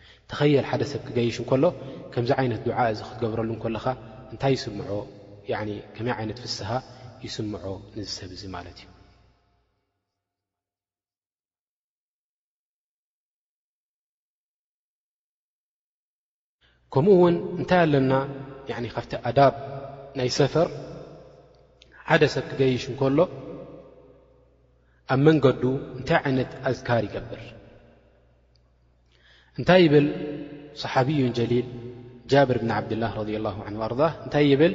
A: ተኸየል ሓደ ሰብ ክገይሽ እንከሎ ከምዚ ዓይነት ዱዓ እዚ ክትገብረሉ እንከለኻ እንታይ ይስምዖ ያኒ ከመይ ዓይነት ፍስሃ ይስምዖ ንዚ ሰብ እዚ ማለት እዩ። ከምኡ ውን እንታይ ኣለና ያኒ ካብቲ ኣዳብ ናይ ሰፈር ሓደ ሰብ ክገይሽ እንከሎ ኣብ መንገዱ እንታይ ዓይነት ኣዝካር ይገብር እንታይ ይብል صሓብዩ ጀሊል ጃብር ብን ዓብድላه ረض ላ ን ኣር እንታይ ይብል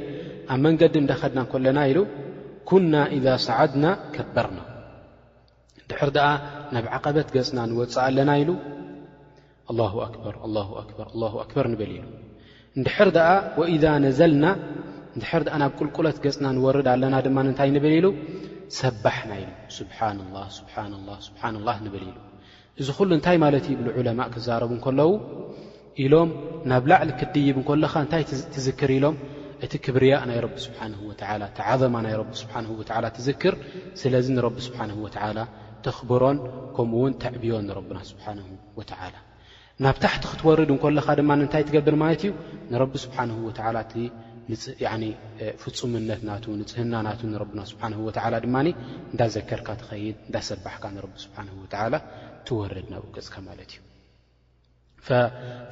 A: ኣብ መንገዲ እዳኸድና ኮለና ኢሉ ኩና ኢዛ ሰዓድና ከበርና ድሕር ደኣ ናብ ዓቐበት ገፅና ንወፅእ ኣለና ኢሉ ኣላ ኣክበር ኣ ኣክበር ኣ ኣክበር ንብል ኢሉ ንድሕር ደኣ ወኢዛ ነዘልና ንድሕር ኣ ናብ ቁልቁለት ገፅና ንወርድ ኣለና ድማ ንታይ ንብል ኢሉ ሰባሕና ኢሉ ስብሓ ላ ስብሓ ላ ስብሓ ላ ንብል ኢሉ እዚ ኩሉ እንታይ ማለት እዩ ይብሉ ዑለማእ ክዛረቡ እንከለዉ ኢሎም ናብ ላዕሊ ክትድይብ እንከለኻ እንታይ ትዝክር ኢሎም እቲ ክብርያእ ናይ ረቢ ስብሓንሁ ወተዓላ እቲ ዓዘማ ናይ ረቢ ስብሓንሁ ወተዓላ ትዝክር ስለዚ ንረቢ ስብሓንሁ ወተዓላ ተኽብሮን ከምኡ ውን ተዕብዮን ንረብና ስብሓንሁ ወተዓላ ናብ ታሕቲ ክትወርድ እንከለኻ ድማ እንታይ ትገብር ማለት እዩ ንረቢ ስብሓንሁ ወተዓላ ፍፁምነት ናቱ ንፅህና ናቱ ንረብና ስብሓነሁ ወተዓላ ድማ እንዳዘከርካ ትኸይድ እንዳሰባሕካ ንረቢ ስብሓነሁ ወተዓላ ትወርድ ናብኡ ገፅካ ማለት እዩ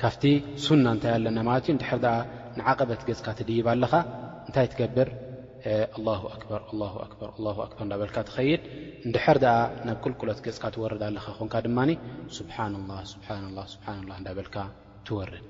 A: ካብቲ ሱና እንታይ ኣለና ማለት እዩ እንድሕር ኣ ንዓቐበት ገፅካ ትድይብ ኣለኻ እንታይ ትገብር ኣላሁ ኣክበር ኣላሁ ኣክበር ኣላሁ ኣክበር እንዳበልካ ትኸይድ እንድሕር ኣ ናብ ቅልቁለት ገፅካ ትወርድ ኣለኻ ኮንካ ድማ ስብሓንላ ስብሓንላ ስብሓንላ እንዳበልካ ትወርድ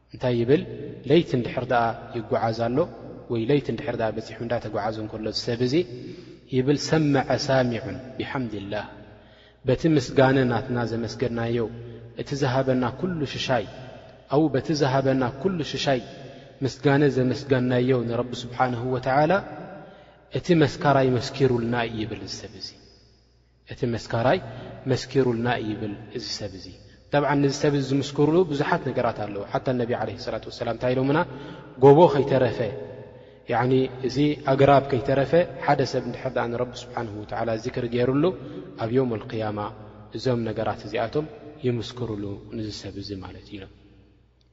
A: እንታይ ይብል ለይቲ እንድሕር ደኣ ይጎዓዝ ኣሎ ወይ ለይቲ እንድሕር ደኣ በጺሑ እንዳ ተጎዓዘ እንከሎ እዚ ሰብ እዚ ይብል ሰመዐ ሳሚዑን ብሓምድላህ በቲ ምስጋነ ናትና ዘመስገናዮ እቲ ዝሃበና ኩሉ ሽሻይ ኣው በቲ ዝሃበና ኩሉ ሽሻይ ምስጋነ ዘመስጋናዮ ንረቢ ስብሓንሁ ወተዓላ እቲ መስካራይ መስኪሩልና እዩ ይብል እዚ ሰብ እዚ እቲ መስካራይ መስኪሩልና እዩ ይብል እዚ ሰብ እዚ። ጠብዓን ንዚ ሰብ እዚ ዝምስክሩሉ ብዙሓት ነገራት ኣለዉ። ሓታ ነቢ ዓለይሂ ሰላቱ ወሰላም እንታይ ኢሎምና ጎቦ ከይተረፈ ያዕኒ እዚ ኣግራብ ከይተረፈ ሓደ ሰብ እንድሕር ደኣ ንረቢ ስብሓነሁ ወተዓላ ዝክሪ ገይሩሉ ኣብ ዮም ኣልቅያማ እዞም ነገራት እዚኣቶም ይምስክሩሉ ንዚ ሰብ እዚ ማለት እዩ ኢሎም።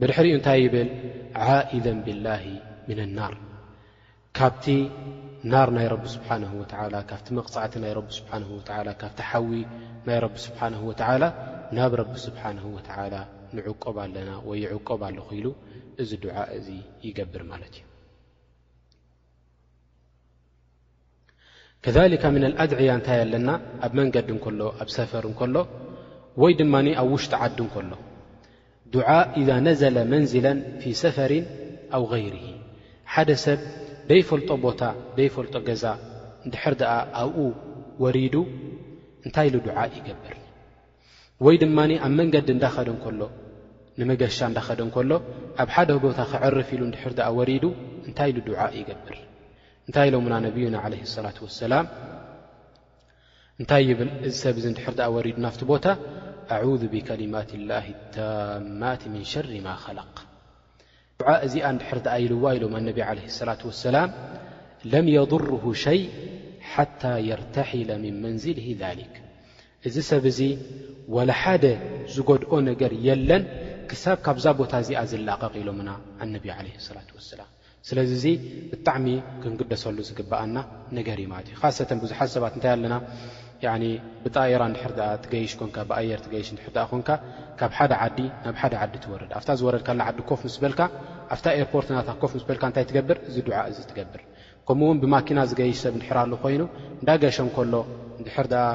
A: ብድሕሪኡ እንታይ ይብል ዓኢዘን ብላሂ ምን ናር ካብቲ ናር ናይ ረቢ ስብሓን ወላ ካብቲ መቕፃዕቲ ናይ ረቢ ስብሓን ወላ ካብቲ ሓዊ ናይ ረቢ ስብሓን ወተዓላ ናብ ረቢ ስብሓን ወተዓላ ንዕቆብ ኣለና ወይ ይዕቆብ ኣለኹ ኢሉ እዚ ድዓ እዚ ይገብር ማለት እዩ ከሊካ ምና ኣድዕያ እንታይ ኣለና ኣብ መንገዲ እንከሎ ኣብ ሰፈር እንከሎ ወይ ድማ ኣብ ውሽጢ ዓዲ እንከሎ ዱዓ ኢዛ ነዘለ መንዝለን ፊ ሰፈሪን ኣው غይር ሓደ ሰብ ደይፈልጦ ቦታ ደይፈልጦ ገዛ እንድሕር ድኣ ኣብኡ ወሪዱ እንታይ ኢሉ ዱዓ ይገብር ወይ ድማ ኣብ መንገዲ እንዳኸደ እንከሎ ንመገሻ እንዳኸደ እንከሎ ኣብ ሓደ ቦታ ክዕርፍ ኢሉ እንድሕር ድኣ ወሪዱ እንታይ ኢሉ ዱዓእ ይገብር እንታይ ኢሎምና ነብዩና ዓለ ሰላት ወሰላም እንታይ ይብል እዚ ሰብ እዚ እንድሕር ድኣ ወሪዱ ናፍቲ ቦታ ኣዑዙ ብከሊማት ላሂ ታማት ምን ሸሪ ማ ኸለቅ ዱዓ እዚኣ እንድሕር ደኣ ኢልዋ ኢሎም ኣነቢ ዓለይሂ ሰላቱ ወሰላም ለም የድርሁ ሸይ ሓታ የርተሒለ ምን መንዝልሂ ዛሊክ እዚ ሰብ እዚ ወላ ሓደ ዝጎድኦ ነገር የለን ክሳብ ካብዛ ቦታ እዚኣ ዝላቐቕ ኢሎምና ኣነቢ ዓለይሂ ሰላቱ ወሰላም ስለዚ እዚ ብጣዕሚ ክንግደሰሉ ዝግበኣና ነገር እዩ ማለት እዩ ካሰተን ብዙሓት ሰባት እንታይ ኣለና ያኒ ብጣይራ እንድሕር ደኣ ትገይሽ ኮንካ ብኣየር ትገይሽ እንድሕር ደኣ ኮንካ ካብ ሓደ ዓዲ ናብ ሓደ ዓዲ ትወርድ ኣብታ ዝወረድካላ ዓዲ ኮፍ ምስ በልካ ኣብታ ኤርፖርት ናታ ኮፍ ምስ በልካ እንታይ ትገብር እዚ ዱዓ እዚ ትገብር ከምኡ ውን ብማኪና ዝገይሽ ሰብ እንድሕር ኣሉ ኮይኑ እንዳገሸ እንከሎ እንድሕር ደኣ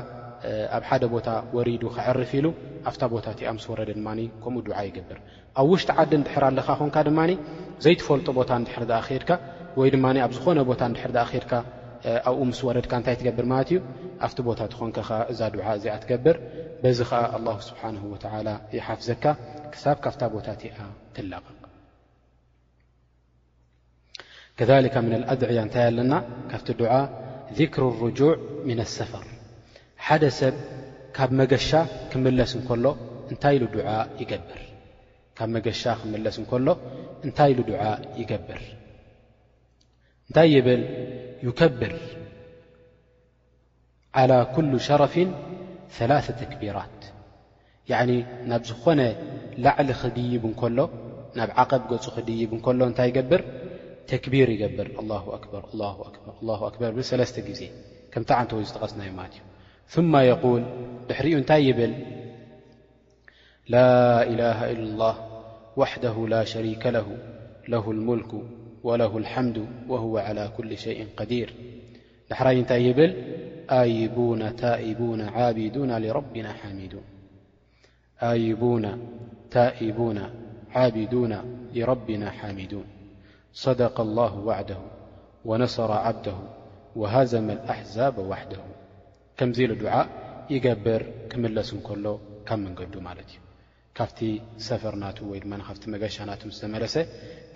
A: ኣብ ሓደ ቦታ ወሪዱ ከዕርፍ ኢሉ ኣብታ ቦታ እቲኣ ምስ ወረደ ድማ ከምኡ ዱዓ ይገብር ኣብ ውሽጢ ዓዲ እንድሕር ኣለኻ ኮንካ ድማ ዘይትፈልጦ ቦታ እንድሕር ደኣ ከድካ ወይ ድማ ኣብ ዝኾነ ቦታ እንድሕር ደኣ ከድካ ኣብኡ ምስ ወረድካ እንታይ ትገብር ማለት እዩ ኣብቲ ቦታ ትኾንከ ኸዓ እዛ ድዓ እዚኣ ትገብር በዚ ኸዓ ኣላሁ ስብሓንሁ ወተዓላ ይሓፍዘካ ክሳብ ካብታ ቦታ እቲኣ ትላቐቕ ከሊካ ምና ኣድዕያ እንታይ ኣለና ካብቲ ድዓ ذክሩ ርጁዕ ምና ሰፈር ሓደ ሰብ ካብ መገሻ ክምለስ እንከሎ እንታይ ኢሉ ድዓ ይገብር ካብ መገሻ ክምለስ እንከሎ እንታይ ኢሉ ድዓ ይገብር እንታይ ይብል ይከብር ዓላ ኩሉ ሸረፊን ሰላሰ ተክቢራት ያዕኒ ናብ ዝኾነ ላዕሊ ክድይብ እንከሎ ናብ ዓቐብ ገጹ ክድይብ እንከሎ እንታይ ይገብር ተክቢር ይገብር ኣላሁ ኣክበር ኣላሁ ኣክበር ኣላሁ ኣክበር ብል ሰለስተ ግዜ ከምቲ ዓንተወይ ዝጠቐስናዮ ማለት እዩ ثማ የቁል ድሕሪኡ እንታይ ይብል لا إله إل الله وحده لا شريك له له الك وله الحمد وهو على كل شيء قدير لحራي نታይ يبل أيبون تائبون عابدون لربنا حامدون صدق الله وعده ونسر عبده وهزم الأحزاب وحده ከምዚ ኢሉ ዱዓ ይገብር ክምለስ እንከሎ ካብ መንገዱ ማለት እዩ ካብቲ ሰፈር ናቱ ወይ ድማ ካብቲ መገሻ ናቱ ምስ ተመለሰ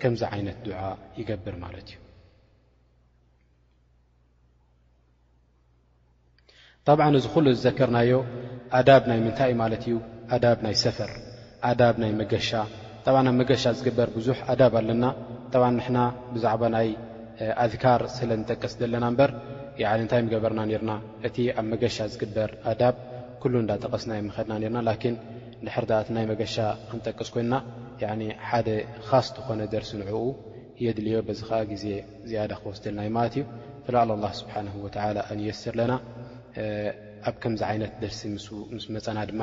A: ከምዚ ዓይነት ዱዓ ይገብር ማለት እዩ ጣብዓ እዚ ኩሉ ዝዘከርናዮ ኣዳብ ናይ ምንታይ ማለት እዩ ኣዳብ ናይ ሰፈር ኣዳብ ናይ መገሻ ጠብዓን ኣብ መገሻ ዝግበር ብዙሕ ኣዳብ ኣለና ጠብዓን ንሕና ብዛዕባ ናይ ኣዝካር ስለ ንጠቅስ ዘለና እምበር ያዕኒ እንታይ ምገበርና ኔርና እቲ ኣብ መገሻ ዝግበር ኣዳብ ኩሉ እንዳጠቐስና ዮም ምኸድና ኔርና ላኪን ድሕር ድኣ እቲ ናይ መገሻ ክንጠቅስ ኮይንና ያዕኒ ሓደ ኻስ ዝኾነ ደርሲ ንዕኡ የድልዮ በዚ ኸኣ ግዜ ዝያዳ ክወስደልና ዩ ማለት እዩ ፈላኣል ኣላ ስብሓንሁ ወተዓላ ኣን የስር ለና ኣብ ከምዚ ዓይነት ደርሲ ምስ መጸና ድማ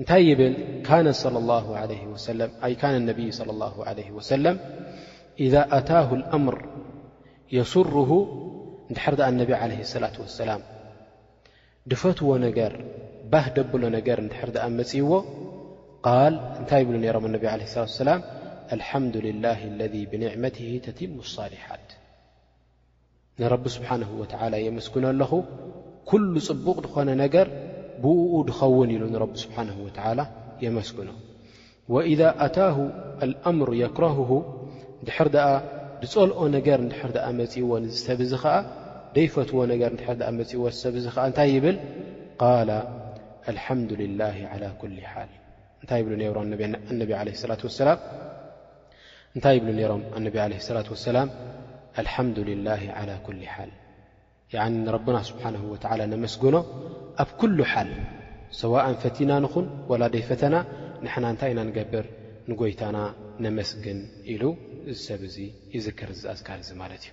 A: እንታይ ይብል ካነ ነብይ صለ ላه ለ ወሰለም ኢዛ ኣታሁ ኣምር የስርሁ እንድሕር ኣ ነቢ ዓለ ሰላት ወሰላም ድፈትዎ ነገር ባህ ደብሎ ነገር እንድሕር ኣ መፅይዎ ቃል እንታይ ይብሉ ነይሮም ኣነቢ ለ ላት ሰላም ኣልሓምዱ ልላ ለذ ብንዕመት ተትሙ ሳሊሓት ንረቢ ስብሓንሁ ወትዓላ የመስግኖ ኣለኹ ኩሉ ጽቡቕ ዝኾነ ነገር ብእኡ ድኸውን ኢሉ ንረቢ ስብሓንሁ ወትዓላ የመስግኖ ወኢዛ ኣታሁ ኣልኣምሩ የክረህሁ ድሕር ደኣ ድጸልኦ ነገር ንድሕር ደኣ መጺእዎ ንዝሰብ እዚ ኸኣ ደይፈትዎ ነገር ንድሕር ደኣ መጺእዎ ዝሰብ እዚ ኸዓ እንታይ ይብል ቃል ኣልሓምዱልላህ ዓላ ኩል ሓል እንታይ ይብሉ ነይሩ ኣነቢ ዓለ ሰላት ወሰላም እንታይ ይብሉ ነይሮም ኣነቢ ዓለ ሰላት ወሰላም ኣልሓምዱልላህ ዓላ ኩል ሓል ያዕኒ ንረብና ስብሓን ወተዓላ ነመስግኖ ኣብ ኩሉ ሓል ሰዋእን ፈቲና ንኹን ወላ ደይ ፈተና ንሕና እንታይ ኢና ንገብር ንጎይታና ነመስግን ኢሉ እዚ ሰብ እዚ ይዝከር እዚ ኣዝካር እዚ ማለት እዩ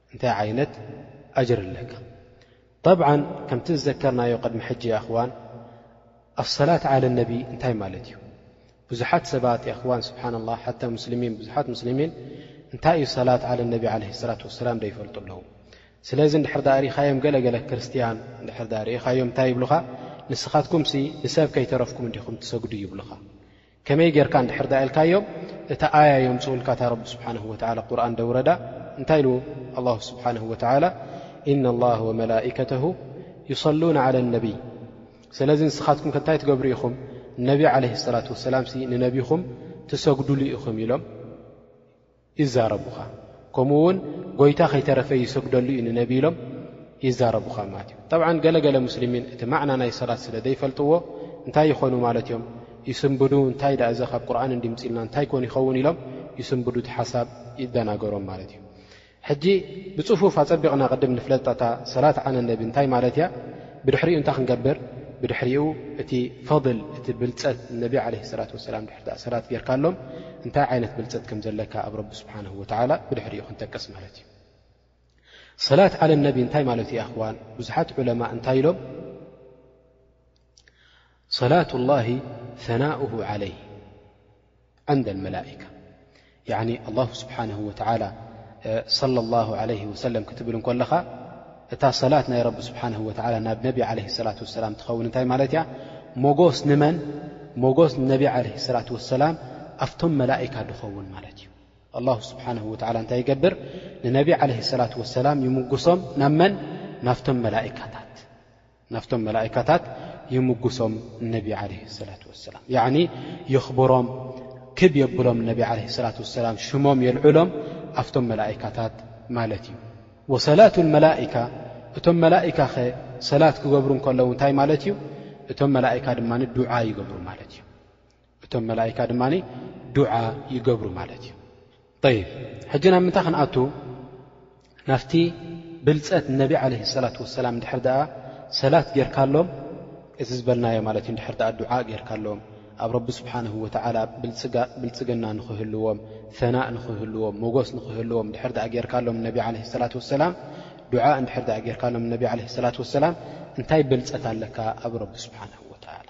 A: እንታይ ዓይነት ኣጅር ኣለካ ጠብዓ ከምቲ ዝዘከርናዮ ቅድሚ ሕጂ የኣኽዋን ኣሰላት ዓለ ነቢ እንታይ ማለት እዩ ብዙሓት ሰባት የኣኽዋን ስብሓና ላ ሓታ ሙስልሚን ብዙሓት ሙስልሚን እንታይ እዩ ሰላት ዓለ ነቢ ዓለ ሰላት ወሰላም ዶ ይፈልጡ ኣለዉ ስለዚ ንድሕር ዳኣ ርኢኻዮም ገለገለ ክርስትያን ንድሕር ዳኣ ርኢኻዮም እንታይ ይብልኻ ንስኻትኩምሲ ንሰብ ከይተረፍኩም እንዲኹም ትሰግዱ ይብልኻ ከመይ ጌርካ እንድሕር ድኣ ኢልካዮም እታ ኣያ የምጽኡልካ እታ ረቢ ስብሓንሁ ወተዓላ ቁርን ደውረዳ እንታይ ኢሉ ኣላሁ ስብሓንሁ ወተዓላ ኢነ ላህ ወመላኢከተሁ ዩሰሉን ዓላ ነቢይ ስለዚ ንስኻትኩም ከእንታይ ትገብሩ ኢኹም ነቢ ዓለህ ሰላት ወሰላምሲ ንነቢኹም ትሰግዱሉ ኢኹም ኢሎም ይዛረቡኻ ከምኡ ውን ጎይታ ከይተረፈ ይሰግደሉ እዩ ንነቢ ኢሎም ይዛረቡኻ ማለት እዩ ጠብዓ ገለገለ ሙስሊሚን እቲ ማዕና ናይ ሰላት ስለ ዘይፈልጥዎ እንታይ ይኾኑ ማለት እዮም ይስንብዱ እንታይ ዳኣ እዘ ካብ ቁርን እንዲምፅልና እንታይ ኮን ይኸውን ኢሎም ይስንብዱ እቲ ሓሳብ ይደናገሮም ማለት እዩ ሕጂ ብፅፉፍ ኣፀቢቕና ቅድም ንፍለጣታ ሰላት ዓነ ነቢ እንታይ ማለት እያ ብድሕሪኡ እንታይ ክንገብር ብድሕሪኡ እቲ ፈል እቲ ብልፀት ነቢ ለ ላት ሰላም ተእሰራት ጌርካሎም እንታይ ዓይነት ብልፀት ከም ዘለካ ኣብ ረቢ ስብሓን ወተላ ብድሕሪኡ ክንጠቅስ ማለት እዩ ሰላት ዓለ ነቢ እንታይ ማለት እዩ ኣኽዋን ብዙሓት ዑለማ እንታይ ኢሎም ሰላት ላሂ ሰናኡ ዓለይ ዕንደ መላካ ያኒ ኣላሁ ስብሓነሁ ወተዓላ ሰለላሁ ዓለይሂ ወሰለም ክትብል እንኮለኻ እታ ሰላት ናይ ረቢ ስብሓነሁ ወተዓላ ናብ ነቢ ዓለይሂ ሰላት ወሰላም ትኸውን እንታይ ማለት እያ ሞጎስ ንመን ሞጎስ ንነቢ ዓለይሂ ሰላት ወሰላም ኣፍቶም መላኢካ ድኸውን ማለት እዩ ኣላሁ ስብሓነሁ ወተዓላ እንታይ ይገብር ንነቢ ዓለይሂ ሰላት ወሰላም ይምጉሶም ናብ መን ናፍቶም መላኢካታት ናብቶም መላኢካታት ይምጉሶም ነቢ ዓለይሂ ሰላቱ ወሰላም ያዕኒ የኽብሮም ክብ የብሎም ነቢ ዓለይሂ ሰላቱ ወሰላም ሽሞም የልዕሎም ኣብቶም መላኢካታት ማለት እዩ ወሰላቱ ልመላኢካ እቶም መላኢካኸ ሰላት ክገብሩ እንከለዉ እንታይ ማለት እዩ እቶም መላኢካ ድማ ዱዓ ይገብሩ ማለት እዩ እቶም መላኢካ ድማ ዱዓ ይገብሩ ማለት እዩ ጠይብ ሕጂ ናብ ምንታይ ክንኣቱ ናፍቲ ብልፀት ነቢ ዓለ ሰላት ወሰላም እንድሕር ድኣ ሰላት ጌርካሎም እዚ ዝበልናዮ ማለት እዩ እንድሕር ድኣ ዱዓ ጌርካሎም ኣብ ረቢ ስብሓንሁ ወተዓላ ብልፅግና ንኽህልዎም ፈናእ ንኽህልዎም ሞጎስ ንኽህልዎም እንድሕር ድኣ ጌርካሎም ነቢ ዓለ ሰላት ወሰላም ዱዓ እንድሕር ድኣ ጌርካሎም ነቢ ዓለ ሰላት ወሰላም እንታይ ብልፀት ኣለካ ኣብ ረቢ ስብሓንሁ ወተዓላ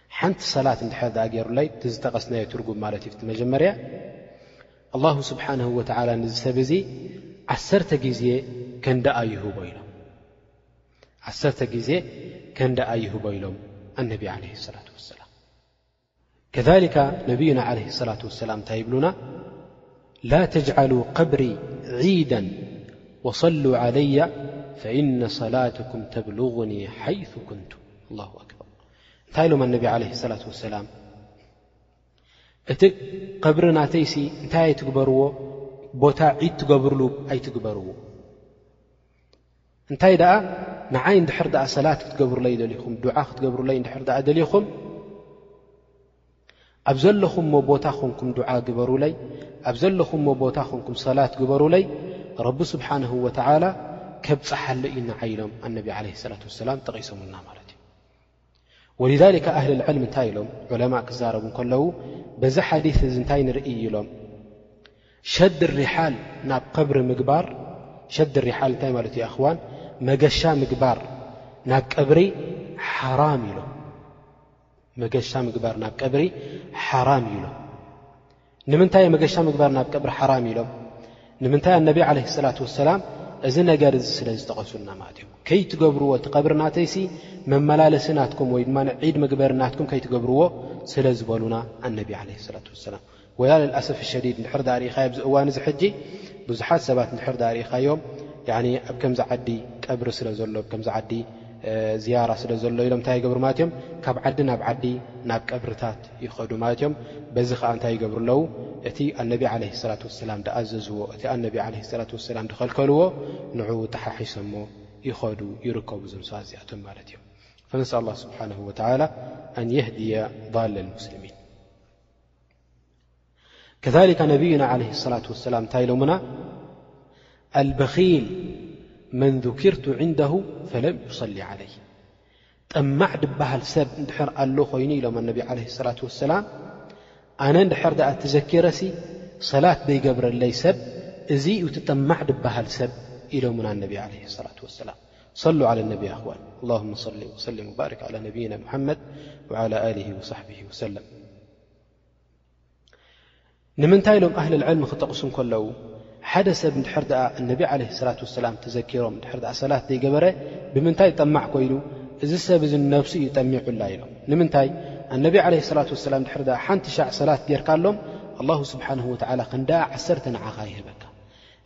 A: ሓንቲ ሰላት እንድሕር ደኣ ገይሩለይ እቲ ዝጠቐስናዮ ትርጉም ማለት እዩ። እቲ መጀመርያ ኣላሁ ስብሓነሁ ወተዓላ ንዚ ሰብ እዚ ዓሰርተ ግዜ ከንደኣ ይህቦ ኢሎም ዓሰርተ ግዜ ከንደኣ ይህቦ ኢሎም ኣነቢ ዓለ ሰላት ወሰላም ከሊካ ነቢዩና ዓለ ሰላት ወሰላም እንታይ ይብሉና ላ ተጅዓሉ ቐብሪ ዒዳ ወሰሉ ዓለያ ፈኢነ ሰላትኩም ተብልغኒ ሓይث ኩንቱ ኣላ ኣክበር እንታይ ኢሎም ኣነቢ ዓለ ሰላት ወሰላም እቲ ቐብሪ ናተይሲ እንታይ ኣይትግበርዎ ቦታ ዒድ ትገብርሉ ኣይትግበርዎ እንታይ ደኣ ንዓይ እንድሕር ደኣ ሰላት ክትገብሩለይ ደሊኹም ዱዓ ክትገብሩለይ እንድሕር ደኣ ደሊኹም ኣብ ዘለኹም ሞ ቦታ ኾንኩም ዱዓ ግበሩለይ ኣብ ዘለኹም ሞ ቦታ ኾንኩም ሰላት ግበሩለይ ረቢ ስብሓንሁ ወተዓላ ከብፀሓሉ እዩ ንዓይ ኢሎም ኣነቢ ዓለ ሰላት ወሰላም ጠቒሶምልና ማለት እዩ ወሊዛሊካ ኣህሊ ልዕልሚ እንታይ ኢሎም ዑለማ ክዛረቡ ከለዉ በዚ ሓዲ እዚ እንታይ ንርኢ ኢሎም ሸድ ሪሓል ናብ ቀብሪ ምግባር ሸድ ሪሓል እንታይ ማለት እዩ ኣኽዋን መገሻ ምግባር ናብ ቀብሪ ሓራም ኢሎም መገሻ ምግባር ናብ ቀብሪ ሓራም ኢሎም ንምንታይ መገሻ ምግባር ናብ ቀብሪ ሓራም ኢሎም ንምንታይ ኣነቢ ዓለ ሰላት ወሰላም እዚ ነገር እዚ ስለ ዝጠቐሱልና ማለት እዮም ከይትገብርዎ እቲ ቀብሪ ናተይሲ መመላለሲ ናትኩም ወይ ድማ ዒድ መግበሪ ናትኩም ከይትገብርዎ ስለ ዝበሉና ኣነቢ ዓለ ሰላት ወሰላም ወላ ልልኣሰፍ ሸዲድ ንድሕር ዳ ርኢኻዮ ኣብዚ እዋን እዚ ሕጂ ብዙሓት ሰባት ንድሕር ዳ ርኢኻዮም ኣብ ከምዚ ዓዲ ቀብሪ ስለ ዘሎ ከምዚ ዓዲ ዝያራ ስለ ዘሎ ኢሎም እንታይ ይገብሩ ማለት እዮም ካብ ዓዲ ናብ ዓዲ ናብ ቀብርታት ይኸዱ ማለት እዮም በዚ ከዓ እንታይ ይገብሩ ኣለዉ እቲ ኣነቢ ዓለ ሰላት ወሰላም ድኣዘዝዎ እቲ ኣነቢ ዓለ ሰላት ወሰላም ድኸልከልዎ ንዕኡ ጠሓሒሶሞ ይኸዱ ይርከቡ እዞም ሰብት እዚኣቶም ማለት እዮም ፈነስ ላ ስብሓን ወተላ ኣን የህድያ ዳለ ልሙስልሚን ከሊካ ነብዩና ዓለ ሰላት ወሰላም እንታይ ኢሎምና ኣልበኺል መን ذኪርቱ ዕንደሁ ፈለም ዩሰሊ ዓለይ ጠማዕ ድበሃል ሰብ እንድሕር ኣሎ ኮይኑ ኢሎም ኣነቢ ዓለ ሰላት ወሰላም ኣነ እንድሕር ድኣ እትዘኪረሲ ሰላት ዘይገብረለይ ሰብ እዚ እዩ እቲ ጠማዕ ድበሃል ሰብ ኢሎምና ኣነቢ ዓለ ሰላት ወሰላም ሰሉ ዓለ ነቢ ኣኽዋን ላሁመ ሰሊ ወሰሊም ወባርክ ዓላ ነብይና ሙሓመድ ወዓላ ኣሊ ወሳሕቢ ወሰለም ንምንታይ ኢሎም ኣህሊ ልዕልሚ ክጠቕሱ ከለዉ ሓደ ሰብ እንድሕር ድኣ እነቢ ዓለ ሰላት ወሰላም ተዘኪሮም ድሕር ድኣ ሰላት ዘይገበረ ብምንታይ ጠማዕ ኮይኑ እዚ ሰብ እዚ ንነብሱ እዩ ጠሚዑላ ኢሎም ንምንታይ ኣነቢ ዓለ ሰላት ወሰላም ድሕር ድኣ ሓንቲ ሻዕ ሰላት ጌርካሎም ኣላሁ ስብሓን ወትዓላ ክንደኣ ዓሰርተ ንዓኻ ይህበካ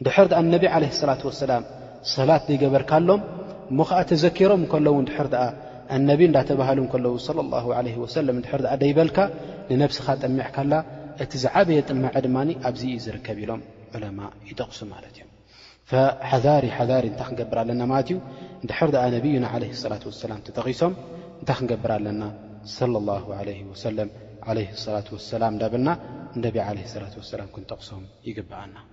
A: ድሕር ድኣ ንነቢ ዓለይሂ ሰላቱ ወሰላም ሰላት ዘይገበርካሎም እሞ ኸኣ ተዘኪሮም እንከለዉ ድሕር ድኣ ኣነቢ እንዳተባህሉ እንከለዉ ሰለላሁ ዓለይሂ ወሰለም ድሕር ድኣ ደይበልካ ንነብስኻ ጠሚዕካላ እቲ ዝዓበየ ጥማዐ ድማ ኣብዚ እዩ ዝርከብ ኢሎም ዑለማ ይጠቕሱ ማለት እዮም ፈሓዛሪ ሓዛሪ እንታይ ክንገብር ኣለና ማለት እዩ ድሕር ድኣ ነቢዩና ዓለይሂ ሰላቱ ወሰላም ተጠቒሶም እንታይ ክንገብር ኣለና ሰለላሁ ዓለይሂ ወሰለም ዓለይሂ ሰላቱ ወሰላም እንዳበልና ንነቢ ዓለይሂ ሰላቱ ወሰላም ክንጠቕሶም ይግብኣና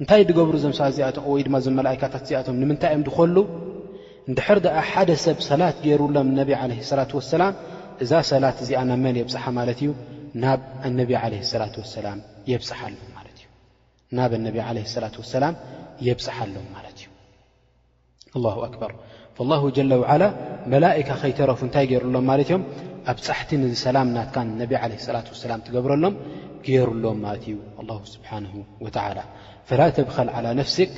A: እንታይ ድገብሩ እዞም ሰባት እዚኣቶ ወይ ድማ እዞም መላእካታት እዚኣቶም ንምንታይ እዮም ድኸሉ እንድሕር ድኣ ሓደ ሰብ ሰላት ገይሩሎም ነቢ ዓለ ሰላት ወሰላም እዛ ሰላት እዚኣ ናብ መን የብፅሓ ማለት እዩ ናብ ኣነቢ ዓለ ሰላት ወሰላም የብፅሓሎም ማለት እዩ ናብ ኣነቢ ዓለ ሰላት ወሰላም የብፅሓሎም ማለት እዩ ኣላሁ ኣክበር ላሁ ጀለ ውዓላ መላእካ ከይተረፉ እንታይ ገይሩሎም ማለት እዮም ኣብ ፃሕቲ ንዚ ሰላም ናትካ ነቢ ዓለ ሰላት ወሰላም ትገብረሎም ገይሩሎም ማለት እዩ ኣላ ስብሓን ወተላ ፈላ ተብኸል ዓላ ነፍሲክ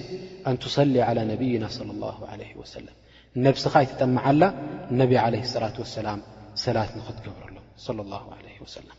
A: ኣንትሰሊ ዓላ ነብይና ለ ላ ለ ወሰለም ንነብስኻ ኣይትጠምዓላ ነቢ ዓለ ሰላት ወሰላም ሰላት ንኽትገብረሎም ለ ላ ለ ወሰላም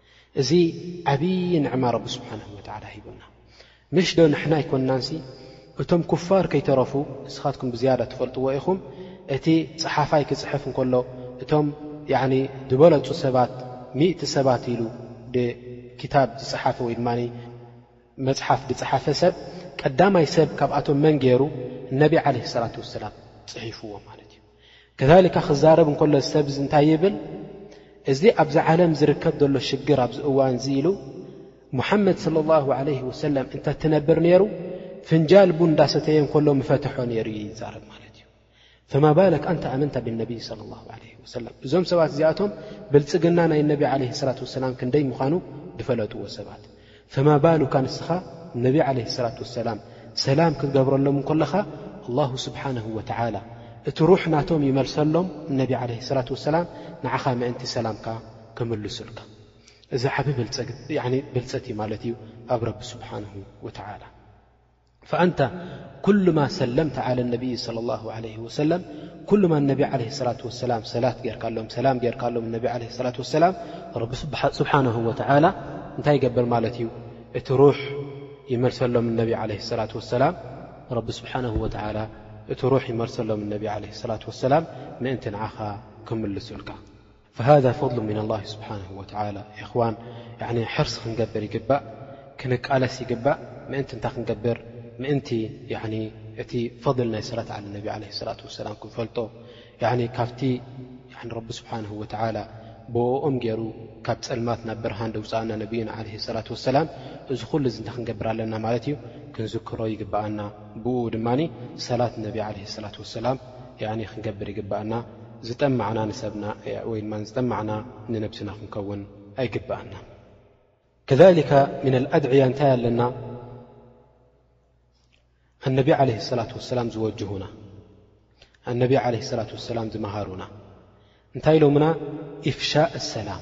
A: እዚ ዓብዪ ንዕማ ረቢ ስብሓነሁ ወተዓላ ሂቡና ምሽ ዶ ንሕና ኣይኮናንሲ እቶም ኩፋር ከይተረፉ ንስኻትኩም ብዝያዳ ትፈልጥዎ ኢኹም እቲ ፀሓፋይ ክፅሕፍ እንከሎ እቶም ዝበለፁ ሰባት ሚእቲ ሰባት ኢሉ ክታብ ዝፀሓፈ ወይ ድማ መፅሓፍ ዝፀሓፈ ሰብ ቀዳማይ ሰብ ካብኣቶም መን ገይሩ ነቢ ዓለ ሰላት ወሰላም ፅሒፍዎ ማለት እዩ ከሊካ ክዛረብ እንከሎ ሰብ እዚ እንታይ ይብል እዚ ኣብዚ ዓለም ዝርከብ ዘሎ ሽግር ኣብዚ እዋን እዚ ኢሉ ሙሓመድ ስለ ላሁ ዓለ ወሰለም እንተ ትነብር ነይሩ ፍንጃል ቡን እንዳሰተየ እንከሎ ምፈትሖ ነይሩ እዩ ይዛረብ ማለት እዩ ፈማ ባለክ ኣንተ ኣመንታ ብነቢይ ስለ ላ ለ ወሰላም እዞም ሰባት እዚኣቶም ብልፅግና ናይ ነቢ ዓለ ስላት ወሰላም ክንደይ ምዃኑ ዝፈለጥዎ ሰባት ፈማ ባሉካ ንስኻ ነቢ ዓለይሂ ሰላት ወሰላም ሰላም ክትገብረሎም እንከለኻ ኣላሁ ስብሓነሁ ወተዓላ እቲ ሩሕ ናቶም ይመልሰሎም እነቢ ዓለይሂ ሰላት ወሰላም ንዓኻ ምእንቲ ሰላምካ ክምልሱልካ እዚ ዓቢ ብልጸት እዩ ማለት እዩ ኣብ ረቢ ስብሓነሁ ወተዓላ። ፈኣንተ ኩሉ ማ ሰለምተ ዓለ ነብይ صለ ላሁ ለ ወሰለም ኩሉ ማ ነቢ ዓለ ሰላት ወሰላም ሰላት ጌርካሎም ሰላም ጌርካሎም ነቢ ዓለ ሰላት ወሰላም ረቢ ስብሓን ወተዓላ እንታይ ይገብር ማለት እዩ እቲ ሩሕ ይመልሰሎም ነቢ ዓለ ሰላት ወሰላም ረቢ ስብሓን ወተዓላ እቲ ሩሕ ይመልሰሎም ነቢ ዓለ ሰላት ወሰላም ምእንቲ ንዓኻ ክምልሱልካ ፈሃዛ ፈድሉ ሚነላሂ ስብሓነሁ ወተዓላ ኢኽዋን ያዕኒ ሕርሲ ክንገብር ይግባእ ክንቃለስ ይግባእ ምእንቲ እንታይ ክንገብር ምእንቲ ያዕኒ እቲ ፈድል ናይ ሰላት ዓለ ነቢ ዓለይሂ ሰላት ወሰላም ክንፈልጦ ያዕኒ ካብቲ ያዕኒ ረቢ ስብሓነሁ ወተዓላ ብእኦም ገይሩ ካብ ጸልማት ናብ ብርሃን ደውጻኣና ነብዩና ዓለይሂ ሰላት ወሰላም እዚ ዅሉ እዚ እንታይ ክንገብር ኣለና ማለት እዩ ክንዝክሮ ይግባኣና ብእኡ ድማ ሰላት ነቢ ዓለይሂ ሰላት ወሰላም ያዕኒ ክንገብር ይግብኣና። ዝጠማዕና ንሰብና ወይ ድማ ዝጠማዕና ንነብስና ክንከውን ኣይግብኣናን። ከዛሊካ ሚን ኣልኣድዕያ እንታይ ኣለና ኣነቢ ዓለይሂ ሰላት ወሰላም ዝወጅሁና ኣነቢ ዓለይሂ ሰላት ወሰላም ዝመሃሩና እንታይ ኢሎምና ኢፍሻእ ኣሰላም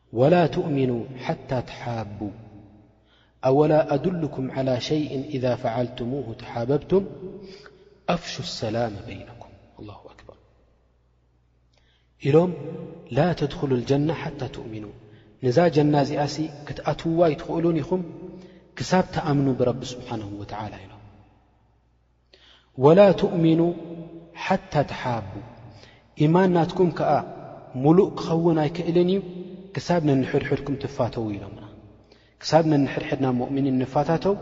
A: ولا تؤمنا حتى تحابو أولا أدلكም على شيء إذا فعلتمه تحببتم أفشو السላام بينكم الله أكبر إሎም لا تدخل الجنة حتى تؤምن نዛ جና እዚኣሲ ክትኣትዋ ይትኽእሉን ኢኹም ክሳብ ተأምن برب سبሓنه ول ኢሎ ወላ ትእሚኑ ሓታ ተሓቡ ኢማን ናትኩም ከዓ ሙሉእ ክኸውን ኣይክእልን እዩ ክሳብ ነንሕድሕድኩም ትፋተው ኢሎምና ክሳብ ነንሕድሕድና ሙእምኒን ንፋታተው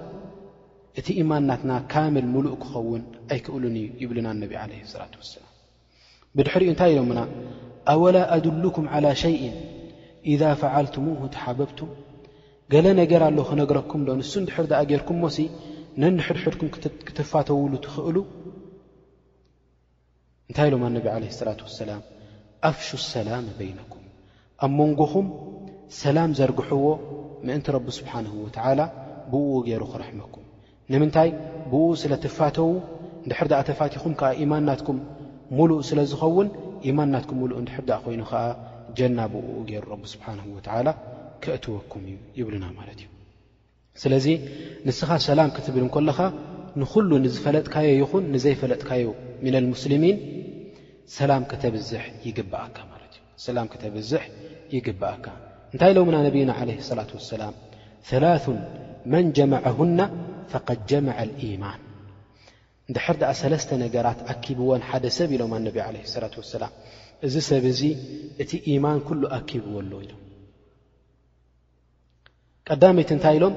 A: እቲ ኢማን ናትና ካምል ሙሉእ ክኸውን ኣይክእሉን እዩ ይብሉና ነቢ ዓለ ሰላት ወሰላም ብድሕሪኡ እንታይ ኢሎምና ኣወላ ኣድሉኩም ዓላ ሸይእን ኢዛ ፈዓልትሙሁ ተሓበብቱም ገለ ነገር ኣሎ ክነግረኩም ዶ ንሱ እንድሕር ድኣ ጌርኩም ሞሲ ነንሕድሕድኩም ክትፋተውሉ ትኽእሉ እንታይ ኢሎም ኣነቢ ዓለ ሰላት ወሰላም ኣፍሹ ሰላም በይነኩም ኣብ መንጎኹም ሰላም ዘርግሕዎ ምእንቲ ረቢ ስብሓንሁ ወተዓላ ብእኡ ገይሩ ክርሕመኩም ንምንታይ ብእኡ ስለ ትፋተዉ እንድሕር ድኣ ተፋቲኹም ከዓ ኢማን ናትኩም ሙሉእ ስለ ዝኸውን ኢማን ናትኩም ሙሉእ እንድሕር ድኣ ኮይኑ ከዓ ጀና ብእኡ ገይሩ ረቢ ስብሓንሁ ወተዓላ ከእትወኩም እዩ ይብሉና ማለት እዩ ስለዚ ንስኻ ሰላም ክትብል እንከለኻ ንኹሉ ንዝፈለጥካዮ ይኹን ንዘይፈለጥካዮ ምነል ሙስልሚን ሰላም ከተብዝሕ ይግብኣካ ማለት እዩ ሰላም ክተብዝሕ ይግብኣካ እንታይ ኢሎምና ነቢና ዓለ ሰላት ወሰላም ላን መን ጀመዐሁና ፈቀድ ጀመዐ ልኢማን እንድሕር ድኣ ሰለስተ ነገራት ኣኪብዎን ሓደ ሰብ ኢሎም ኣነቢ ዓለ ሰላት ወሰላም እዚ ሰብ እዚ እቲ ኢማን ኩሉ ኣኪብዎ ኣሎ ኢሎም ቀዳመይቲ እንታይ ኢሎም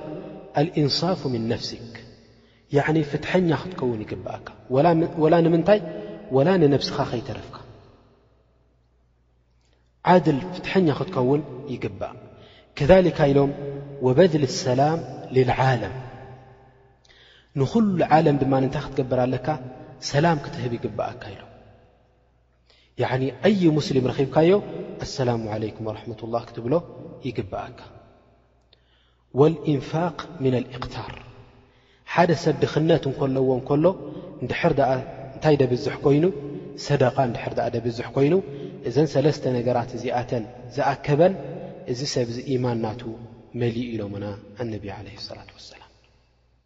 A: ኣልእንሳፍ ምን ነፍሲክ ያኒ ፍትሐኛ ክትከውን ይግብኣካ ወላ ንምንታይ ወላ ንነብስኻ ከይተረፍካ ዓድል ፍትሐኛ ክትከውን ይግባእ ከሊካ ኢሎም ወበድሊ ሰላም ልልዓለም ንኹሉ ዓለም ድማ እንታይ ክትገብር ኣለካ ሰላም ክትህብ ይግብኣካ ኢሎም ያዕኒ ኣይ ሙስሊም ረኺብካዮ ኣሰላሙ ዓለይኩም ወረሕመቱላህ ክትብሎ ይግብኣካ። ወልኢንፋቅ ምና ልእክታር ሓደ ሰብ ድኽነት እንከለዎ እንከሎ እንድሕር ደኣ እንታይ ደብዝሕ ኮይኑ ሰደቃ እንድሕር ደኣ ደብዝሕ ኮይኑ እዘን ሰለስተ ነገራት እዚኣተን ዝኣከበን እዚ ሰብ እዚ ኢማን ናቱ መሊኡ ኢሎምና ኣነቢ ዓለይሂ ሰላት ወሰላም።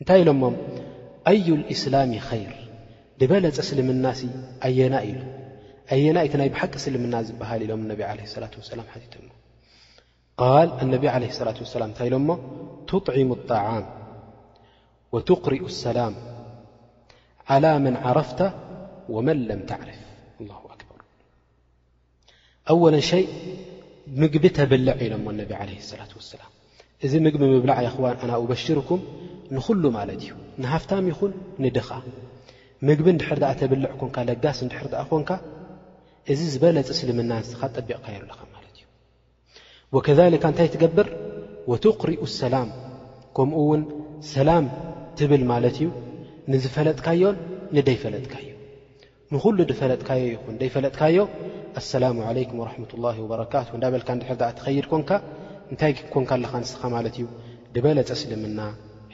A: እንታይ ኢሎሞም ኣዩ ልእስላሚ ኸይር ድበለፀ ስልምናሲ ኣየና እዩ ኢሎም ኣየና እቲ ናይ ብሓቂ ስልምና ዝበሃል ኢሎም ነቢ ለ ላት ወሰላም ሓቲቶሞ ቃል ኣነቢ ዓለ ሰላት ወሰላም እንታይ ኢሎሞ ትጥዒሙ ጣዓም ወትቅሪኡ ሰላም ዓላ መን ዓረፍታ ወመን ለም ተዕርፍ ኣላ ኣክበር ኣወለ ሸይ ምግቢ ተብልዕ ኢሎሞ ነቢ ዓለ ሰላት ወሰላም እዚ ምግቢ ምብላዕ የኽዋን ኣና ኡበሽርኩም ንኹሉ ማለት እዩ ንሃፍታም ይኹን ንድኻ ምግቢ እንድሕር ድኣ ተብልዕ ኮንካ ለጋስ እንድሕር ድኣ ኮንካ እዚ ዝበለፅ እስልምና ንስኻ ጠቢቕካዮ ኣለኻ ማለት እዩ ወከዛሊካ እንታይ ትገብር ወቱቅሪኡ ሰላም ከምኡ ውን ሰላም ትብል ማለት እዩ ንዝፈለጥካዮን ንደይፈለጥካዮ ንኹሉ ድፈለጥካዮ ይኹን ደይፈለጥካዮ ኣሰላሙ ዓለይኩም ወረሕመት ላ ወበረካቱ እንዳበልካ እንድሕር ኣ ትኸይድ ኮንካ እንታይ ኮንካ ኣለኻ ንስኻ ማለት እዩ ድበለፀ እስልምና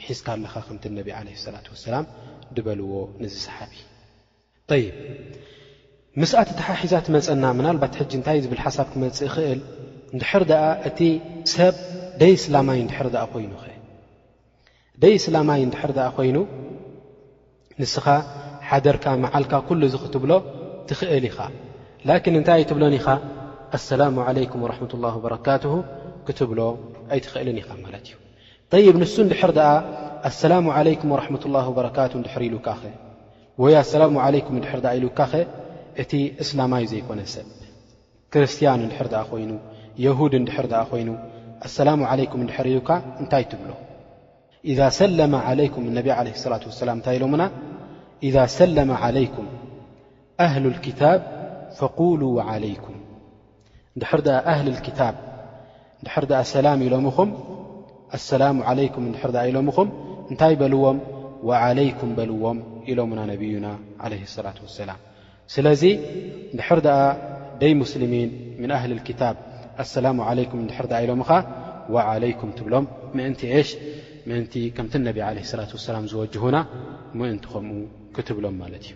A: ሒዝካ ኣለኻ ከምቲ ነቢ ዓለ ሰላት ወሰላም ድበልዎ ንዝሰሓቢ ጠይብ ምስኣ ተተሓሒዛ ትመፀና ምናልባት ሕጂ እንታይ ዝብል ሓሳብ ክመፅእ ይኽእል እንድሕር ደኣ እቲ ሰብ ደይስላማይ እንድሕር ደኣ ኮይኑ ኸ ደይስላማይ እንድሕር ደኣ ኮይኑ ንስኻ ሓደርካ መዓልካ ኩሉ እዚ ክትብሎ ትኽእል ኢኻ ላኪን እንታይ ኣይትብሎን ኢኻ ኣሰላሙ ዓለይኩም ወረሕመት ላ ወበረካትሁ ክትብሎ ኣይትኽእልን ኢኻ ማለት እዩ ጠይብ ንሱ እንድሕር ደኣ ኣሰላሙ ዓለይኩም ወረሕመት ላ ወበረካቱ እንድሕር ኢሉካኸ ወይ ኣሰላሙ ዓለይኩም እንድሕር ደኣ ኢሉካኸ እቲ እስላማይ ዘይኮነ ሰብ ክርስትያን እንድሕር ደኣ ኮይኑ የሁድ እንድሕር ደኣ ኮይኑ ኣሰላሙ ዓለይኩም እንድሕር ኢሉካ እንታይ ትብሎ ኢዛ ሰለመ ዓለይኩም እነቢ ዓለህ ሰላት ወሰላም እንታይ ኢሎምና ኢዛ ሰለመ ዓለይኩም ኣህሉ ልክታብ ፈቁሉ ዓለይኩም እንድሕር ደኣ ኣህልል ክታብ እንድሕር ደኣ ሰላም ኢሎምኹም ኣሰላሙ ዓለይኩም እንድሕር ደኣ ኢሎምኹም እንታይ በልዎም ወዓለይኩም በልዎም ኢሎምና ነብዩና ዓለህ ሰላት ወሰላም ስለዚ እንድሕር ደኣ ደይ ሙስልሚን ምን ኣህሊ ክታብ ኣሰላሙ ዓለይኩም እንድሕር ደኣ ኢሎምኻ ወዓለይኩም ትብሎም ምእንቲ ኤሽ ምእንቲ ከምቲ ነቢ ዓለ ሰላት ወሰላም ዝወጅሁና ምእንቲ ከምኡ ክትብሎም ማለት እዩ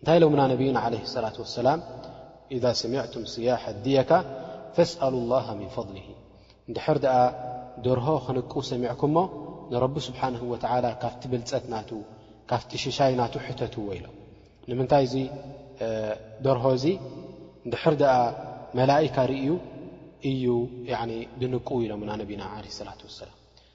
A: እንታይ ኢሎምና ነብዩና ዓለይሂ ሰላት ወሰላም ኢዛ ሰሚዕቱም ስያሐ ድየካ ፈስኣሉ ላሃ ሚን ፈድሊሂ እንድሕር ደኣ ደርሆ ክንቁ ሰሚዕኩሞ ንረቢ ስብሓንሁ ወተዓላ ካብቲ ብልፀት ናቱ ካብቲ ሽሻይ ናቱ ሕተትዎ ኢሎም ንምንታይ እዚ ደርሆ እዚ እንድሕር ደኣ መላኢካ ርእዩ እዩ ድንቁ ኢሎምና ነብና ዓለ ሰላት ወሰላም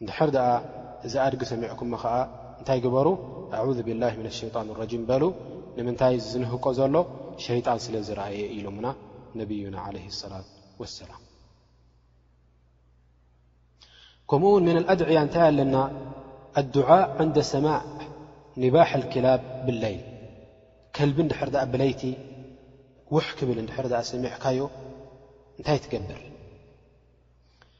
A: እንድሕር ደኣ እዚ ኣድጊ ሰሚዕኩሞ ከኣ እንታይ ግበሩ ኣዑዙ ቢላሂ ሚነ ሸይጣን ረጂም በሉ ንምንታይ እዚ ዝንህቆ ዘሎ ሸይጣን ስለ ዝረኣየ እዩ ኢሎሙና ነብዩና ዓለይሂ ሰላት ወሰላም ከምኡ ውን ሚነል ኣድዕያ እንታይ ኣለና ኣዱዓ ዕንደ ሰማዕ ኒባሕ ልኪላብ ብለይል ከልቢ እንድሕር ደኣ ብለይቲ ውሕ ክብል እንድሕር ደኣ ሰሚዕካዮ እንታይ ትገብር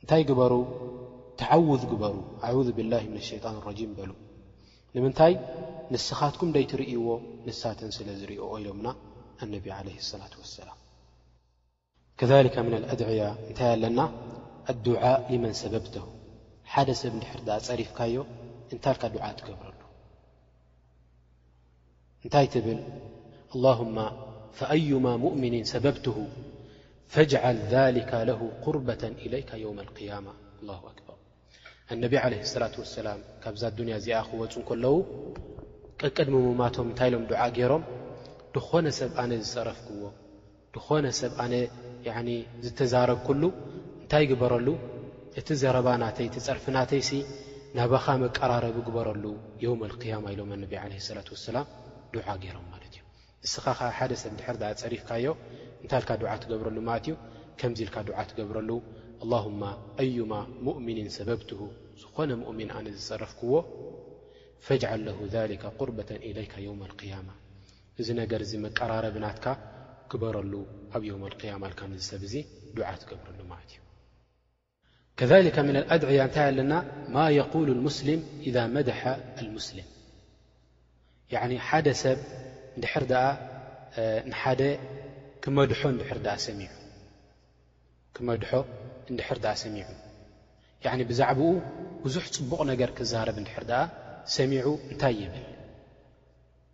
A: እንታይ ግበሩ ተዓውዝ ግበሩ ኣዑዙ ቢላሂ ሚነ ሸይጣን ረጂም በሉ ንምንታይ ንስኻትኩም ደይትርእይዎ ንሳተን ስለ ዝሪኦኦ ኢሎምና ኣነቢ ዓለይሂ ሰላት ወሰላም ከሊከ ምና ኣድዕያ እንታይ ኣለና ኣዱዓ ሊመን ሰበብተሁ ሓደ ሰብ እንድሕር ዳኣ ፀሪፍካዮ እንታልካ ዱዓ ትገብረሉ እንታይ ትብል ኣላሁማ ፈኣዩማ ሙእምኒን ሰበብትሁ ፈጅዓል ዛሊካ ለሁ ቁርበተን ኢለይካ የውም ኣልቅያማ ኣላ ኣክበር ኣነቢ ዓለ ሰላት ወሰላም ካብዛ ኣዱንያ እዚኣ ክወፁ ከለዉ ቀቅድሚ ሙማቶም እንታይ ኢሎም ዱዓ ገይሮም ድኾነ ሰብ ኣነ ዝፀረፍክዎ ልኾነ ሰብ ኣነ ያዕኒ ዝተዛረብኩሉ እንታይ ግበረሉ እቲ ዘረባ ናተይ እቲ ጸርፊ ናተይሲ ናባኻ መቀራረቢ ግበረሉ የውም ኣልቅያማ ኢሎም ኣነቢ ዓለ ሰላት ወሰላም ዱዓ ገይሮም ማለት እዩ ንስኻ ኸዓ ሓደ ሰብ ድሕር ድኣ ጸሪፍካዮ እንታይ ልካ ዱዓ ትገብረሉ ማለት እዩ ከምዚ ኢልካ ዱዓ ትገብረሉ ኣላሁማ ኣዩማ ሙእምኒን ሰበብትሁ ዝኾነ ሙእሚን ኣነ ዝጸረፍክዎ ፈጅዓል ለሁ ዛሊካ ቁርበተን ኢለይካ የውም ኣልቅያማ እዚ ነገር እዚ መቀራረቢ ናትካ ግበረሉ ኣብ የውም ኣልቅያማ ኢልካ ነዚ ሰብ እዚ ዱዓ ትገብረሉ ማለት እዩ ከሊከ ምና ኣድዕያ እንታይ ኣለና ማ የቁሉ ልሙስሊም ኢዛ መድሐ ኣልሙስሊም ሓደ ሰብ እንድሕር ደኣ ንሓደ ክመድሖ እንድሕር ደኣ ሰሚዑ ክመድሖ እንድሕር ደኣ ሰሚዑ ብዛዕባኡ ብዙሕ ፅቡቕ ነገር ክዛረብ እንድሕር ደኣ ሰሚዑ እንታይ ይብል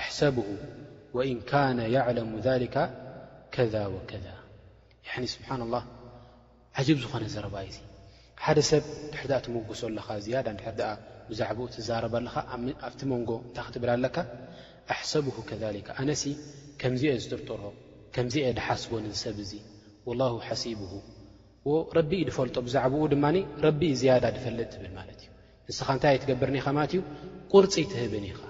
A: ኣሕሰብሁ ወኢን ካነ ያዕለሙ ዛሊካ ከዛ ወከዛ ያኒ ስብሓን ላህ ዓጅብ ዝኾነ ዘረባ እዩ ሓደ ሰብ ድሕር ዳኣ ትመጉሶ ኣለኻ ዝያዳ ድሕር ዳኣ ብዛዕባኡ ትዛረብ ኣለኻ ኣብቲ መንጎ እንታይ ክትብል ኣለካ ኣሕሰብሁ ከሊካ ኣነሲ ከምዚ እየ ዝጥርጥሮ ከምዚ እየ ድሓስቦ ንዚ ሰብ እዚ ወላሁ ሓሲብሁ ረቢ እዩ ድፈልጦ ብዛዕባኡ ድማ ረቢ እዩ ዝያዳ ድፈልጥ ትብል ማለት እዩ ንስኻ እንታይ ኣይትገብርን ኢኻ ማለት እዩ ቁርፂ ኣይትህብን ኢኻ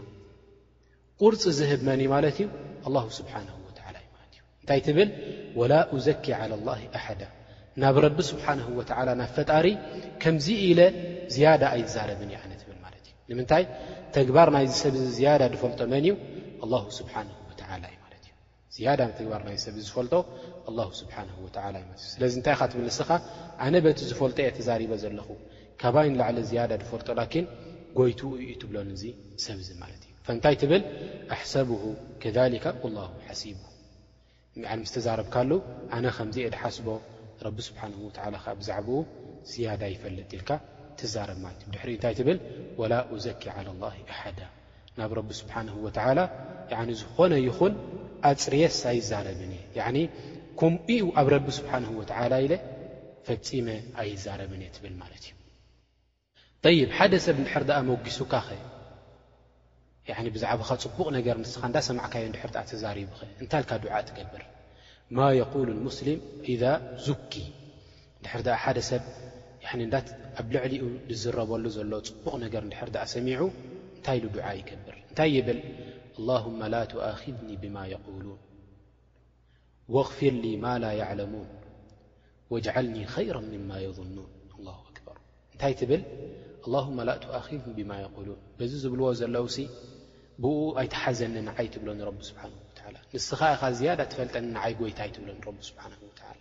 A: ቁርፂ ዝህብ መን እዩ ማለት እዩ ኣላሁ ስብሓን ወላ እዩ ማለት እዩ እንታይ ትብል ወላ ኡዘኪ ዓላ ላ ኣሓዳ ናብ ረቢ ስብሓን ወላ ናብ ፈጣሪ ከምዙ ኢለ ዝያዳ ኣይዛረብን እየ ኣነ ትብል ማለት እዩ ንምንታይ ተግባር ናይዚ ሰብ እዚ ዝያዳ ዝፈልጦ መን እዩ ኣላሁ ስብሓን ወላ እዩ ማለት እዩ ዝያዳ ንተግባር ናይ ሰብ ዝፈልጦ ኣላሁ ስብሓነሁ ወተዓላ እዩ ማለት እዩ። ስለዚ እንታይ ኢኻ ትብል ንስኻ ኣነ በቲ ዝፈልጦ እየ ተዛሪበ ዘለኹ ካባይ ንላዕሊ ዝያዳ ድፈልጦ ላኪን ጎይትኡ እዩ ትብሎ ንዚ ሰብ እዚ ማለት እዩ። ፈእንታይ ትብል ኣሕሰብሁ ከዛሊካ ወላሁ ሓሲብሁ ያኒ ምስ ተዛረብካሉ ኣነ ከምዚ እየ ድሓስቦ ረቢ ስብሓነሁ ወተዓላ ከኣ ብዛዕብኡ ዝያዳ ይፈልጥ ኢልካ ትዛረብ ማለት እዩ። ብድሕሪኡ እንታይ ትብል ወላ ኡዘኪ ዓላ ላሂ ኣሓዳ ናብ ረቢ ስብሓንሁ ወተዓላ ያዕኒ ዝኾነ ይኹን ኣጽርየስ ኣይዛረብን እየ ያዕኒ ከምኡ እዩ ኣብ ረቢ ስብሓንሁ ወተዓላ ኢለ ፈጺመ ኣይዛረብን እየ ትብል ማለት እዩ ጠይብ ሓደ ሰብ እንድሕር ደኣ መጒሱካ ኸ ያዕኒ ብዛዕባኻ ጽቡቕ ነገር ንስኻ እንዳሰማዕካዮ እንድሕር ደኣ ተዛሪቡ ኸ እንታይ ኢልካ ዱዓ ትገብር ማ የቁሉ ልሙስሊም ኢዛ ዙኪ እንድሕር ደኣ ሓደ ሰብ ያኒ እንዳት ኣብ ልዕሊኡ ዝዝረበሉ ዘሎ ጽቡቕ ነገር እንድሕር ደኣ ሰሚዑ እንታይ ኢሉ ዱዓ ይገብር እንታይ ይብል ኣላሁማ ላ ቱኣኪድኒ ብማ የቁሉን ወግፊር ሊ ማ ላ ያዕለሙን ወጅዓልኒ ኸይራ ምማ የظኑን ኣላ ኣክበር እንታይ ትብል ኣላሁማ ላ ቱኣኪድኒ ብማ የቁሉን በዚ ዝብልዎ ዘለውሲ ብኡ ኣይትሓዘኒ ንዓይ ትብሎ ንረቢ ስብሓን ወተላ ንስኻ ኢኻ ዝያዳ ትፈልጠኒ ንዓይ ጎይታይ ትብሎ ንረቢ ስብሓን ወተላ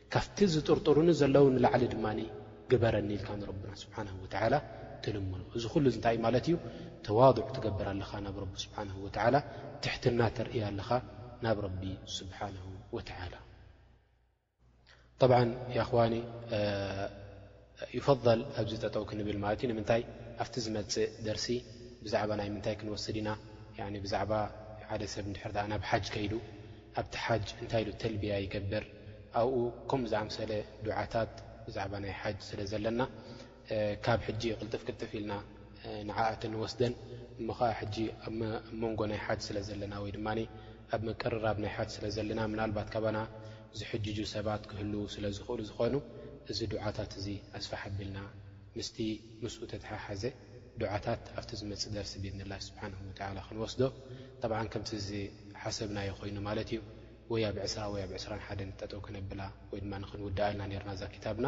A: ካብቲ ዝጥርጥሩኒ ዘለዉ ንላዕሊ ድማ ግበረኒ ኢልካ ንረብና ስብሓንሁ ወተዓላ ትልምኖ። እዚ ኩሉ እንታይ እዩ ማለት እዩ? ተዋዱዕ ትገብር ኣለኻ ናብ ረቢ ስብሓንሁ ወተዓላ፣ ትሕትና ተርእይ ኣለኻ ናብ ረቢ ስብሓንሁ ወተዓላ። ጠብዓን ያኣኽዋኒ፣ ይፈደል ኣብዚ ጠጠው ክንብል ማለት እዩ ንምንታይ ኣብቲ ዝመጽእ ደርሲ ብዛዕባ ናይ ምንታይ ክንወስድ ኢና ያኒ ብዛዕባ ሓደ ሰብ እንድሕር ደኣ ናብ ሓጅ ከይዱ ኣብቲ ሓጅ እንታይ ኢሉ ተልብያ ይገብር ኣብኡ ከምኡ ዝኣምሰለ ዱዓታት ብዛዕባ ናይ ሓጅ ስለ ዘለና ካብ ሕጂ ቅልጥፍ ቅልጥፍ ኢልና ንዓኣተን ንወስደን እሞ ኸዓ ሕጂ ኣብ መንጎ ናይ ሓድ ስለ ዘለና ወይ ድማ ኣብ ምቅርራብ ናይ ሓድ ስለ ዘለና ምናልባት ካባና ዝሕጅጁ ሰባት ክህልዉ ስለ ዝኽእሉ ዝኾኑ እዚ ዱዓታት እዚ ኣስፋሕ ኣቢልና ምስቲ ምስኡ ተተሓሓዘ ዱዓታት ኣብቲ ዝመፅእ ደርሲ ብኢድንላህ ስብሓንሁ ወተዓላ ክንወስዶ ጠብዓ ከምቲ ዝሓሰብናዮ ኮይኑ ማለት እዩ ወይ ኣብ ዕስራ ወይ ኣብ ዕስራን ሓደን ጠጠው ከነብላ ወይ ድማ ንክንውድኣልና ነርና እዛ ክታብና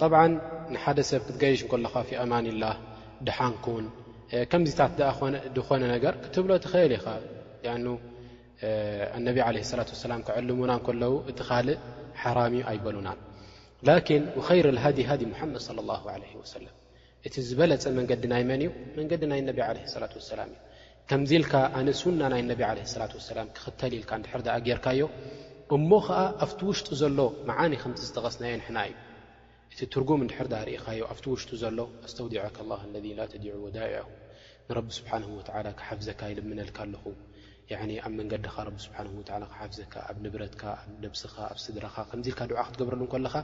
B: ጠብዓን ንሓደ ሰብ
A: ክትገይሽ እንከለኻ ፊ ኣማኒላህ ደሓን ኩን ከምዚታት ደኣ ድኾነ ነገር ክትብሎ ትኽእል ኢኻ ኣኑ ኣነቢ ዓለ ሰላት ወሰላም ክዕልሙና እንከለዉ እቲ ኻልእ ሓራም እዩ ኣይበሉናን ላኪን ወኸይር ልሃዲ ሃዲ ሙሓመድ ለ ላሁ ዓለ ወሰለም እቲ ዝበለጸ መንገዲ ናይ መን እዩ? መንገዲ ናይ ነቢ ዓለይሂ ሰላቱ ወሰላም እዩ። ከምዚ ኢልካ ኣነ ሱና ናይ ነቢ ዓለይሂ ሰላቱ ወሰላም ክኽተል ኢልካ እንድሕር ደኣ ጌርካዮ እሞ ኸኣ ኣብቲ ውሽጡ ዘሎ መዓኒ ከምቲ ዝጠቐስናዮ ንሕና እዩ። እቲ ትርጉም እንድሕር ደኣ ርኢኻዮ ኣብቲ ውሽጡ ዘሎ ኣስተውዲዐከ ኣላህ ለዚ ላ ተዲዑ ወዳኢዐሁ ንረቢ ስብሓነሁ ወተዓላ ክሓፍዘካ ይልምነልካ ኣለኹ ያኒ ኣብ መንገድኻ ረቢ ስብሓነሁ ወተዓላ ክሓፍዘካ ኣብ ንብረትካ ኣብ ነብስኻ ኣብ ስድራኻ ከምዚ ኢልካ ዱዓ ክትገብረሉ እንከለኻ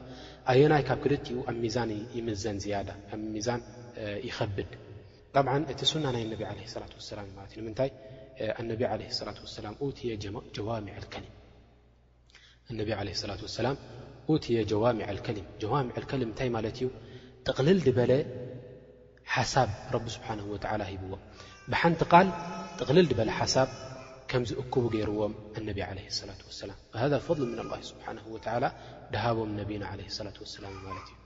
A: ኣየናይ ካብ ክልቲኡ ኣብ ሚዛን ይምዘን ዝያዳ ኣብ ሚዛን ይኸብድ ጠብዓን እቲ ሱና ናይ ነቢ ዓለይሂ ሰላቱ ወሰላም እዩ ማለት እዩ ንምንታይ ኣነቢ ዓለይሂ ሰላቱ ወሰላም ኡትየ ጀዋሚዐል ከሊም እነቢ ዓለ ሰላት ወሰላም ኡትየ ጀዋሚዐ ልከሊም ጀዋሚዐ ልከሊም እንታይ ማለት እዩ ጥቕልል ድበለ ሓሳብ ረቢ ስብሓን ወተዓላ ሂብዎም ብሓንቲ ቓል ጥቕልል ድበለ ሓሳብ ከምዝ እክቡ ገይርዎም እነቢ ዓለ ሰላት ወሰላም ሃ ፈضሊ ምን ላ ስብሓን ወላ ድሃቦም ነቢና ዓለ ሰላት ወሰላም ማለት እዩ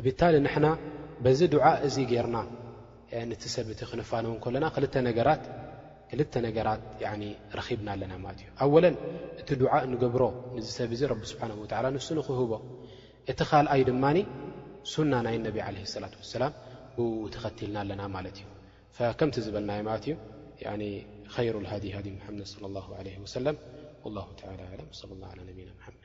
A: እብታሊ ንሕና በዚ ዱዓ እዚ ጌርና ንቲ ሰብ እቲ ክንፋነው ከሎና ክልተ ነገራት ረኺብና ኣለና ማለት እዩ ኣወለን እቲ ዱዓ እንገብሮ ንዚ ሰብ እዚ ረቢ ስብሓን ወላ ንሱ ንክህቦ እቲ ካልኣይ ድማ ሱና ናይ ነቢ ለ ላት ወሰላም ብኡ ተኸትልና ኣለና ማለት እዩ ከምቲ ዝበልናዮ ማለት እዩ ኸይሩ ሃዲ ሃዲ ሓመድ صለ ላ ለ ወሰለም ላ ላ ለ ነና ሓመድ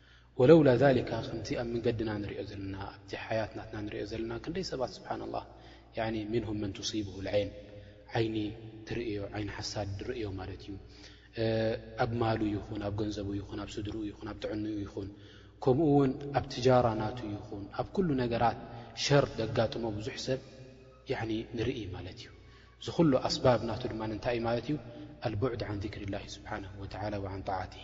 A: ወለውላ ዛሊካ ከምቲ ኣብ መንገድና ንሪኦ ዘለና ኣብቲ ሓያት ናትና ንሪኦ ዘለና ክንደይ ሰባት ስብሓን ኣላህ ያኒ ምንሁም መን ቱሲብሁ ልዐይን ዓይኒ ትርእዮ ዓይኒ ሓሳድ ድርእዮ ማለት እዩ ኣብ ማሉ ይኹን ኣብ ገንዘቡ ይኹን ኣብ ስድርኡ ይኹን ኣብ ጥዕንኡ ይኹን ከምኡ ውን ኣብ ትጃራ ናቱ ይኹን ኣብ ኩሉ ነገራት ሸር ደጋጥሞ ብዙሕ ሰብ ያኒ ንርኢ ማለት እዩ እዚ ኩሉ ኣስባብ ናቱ ድማ እንታይ እዩ ማለት እዩ ኣልቡዕድ ዓን ዚክሪ ላሂ ስብሓነሁ ወተዓላ ወዓን ጣዓትሂ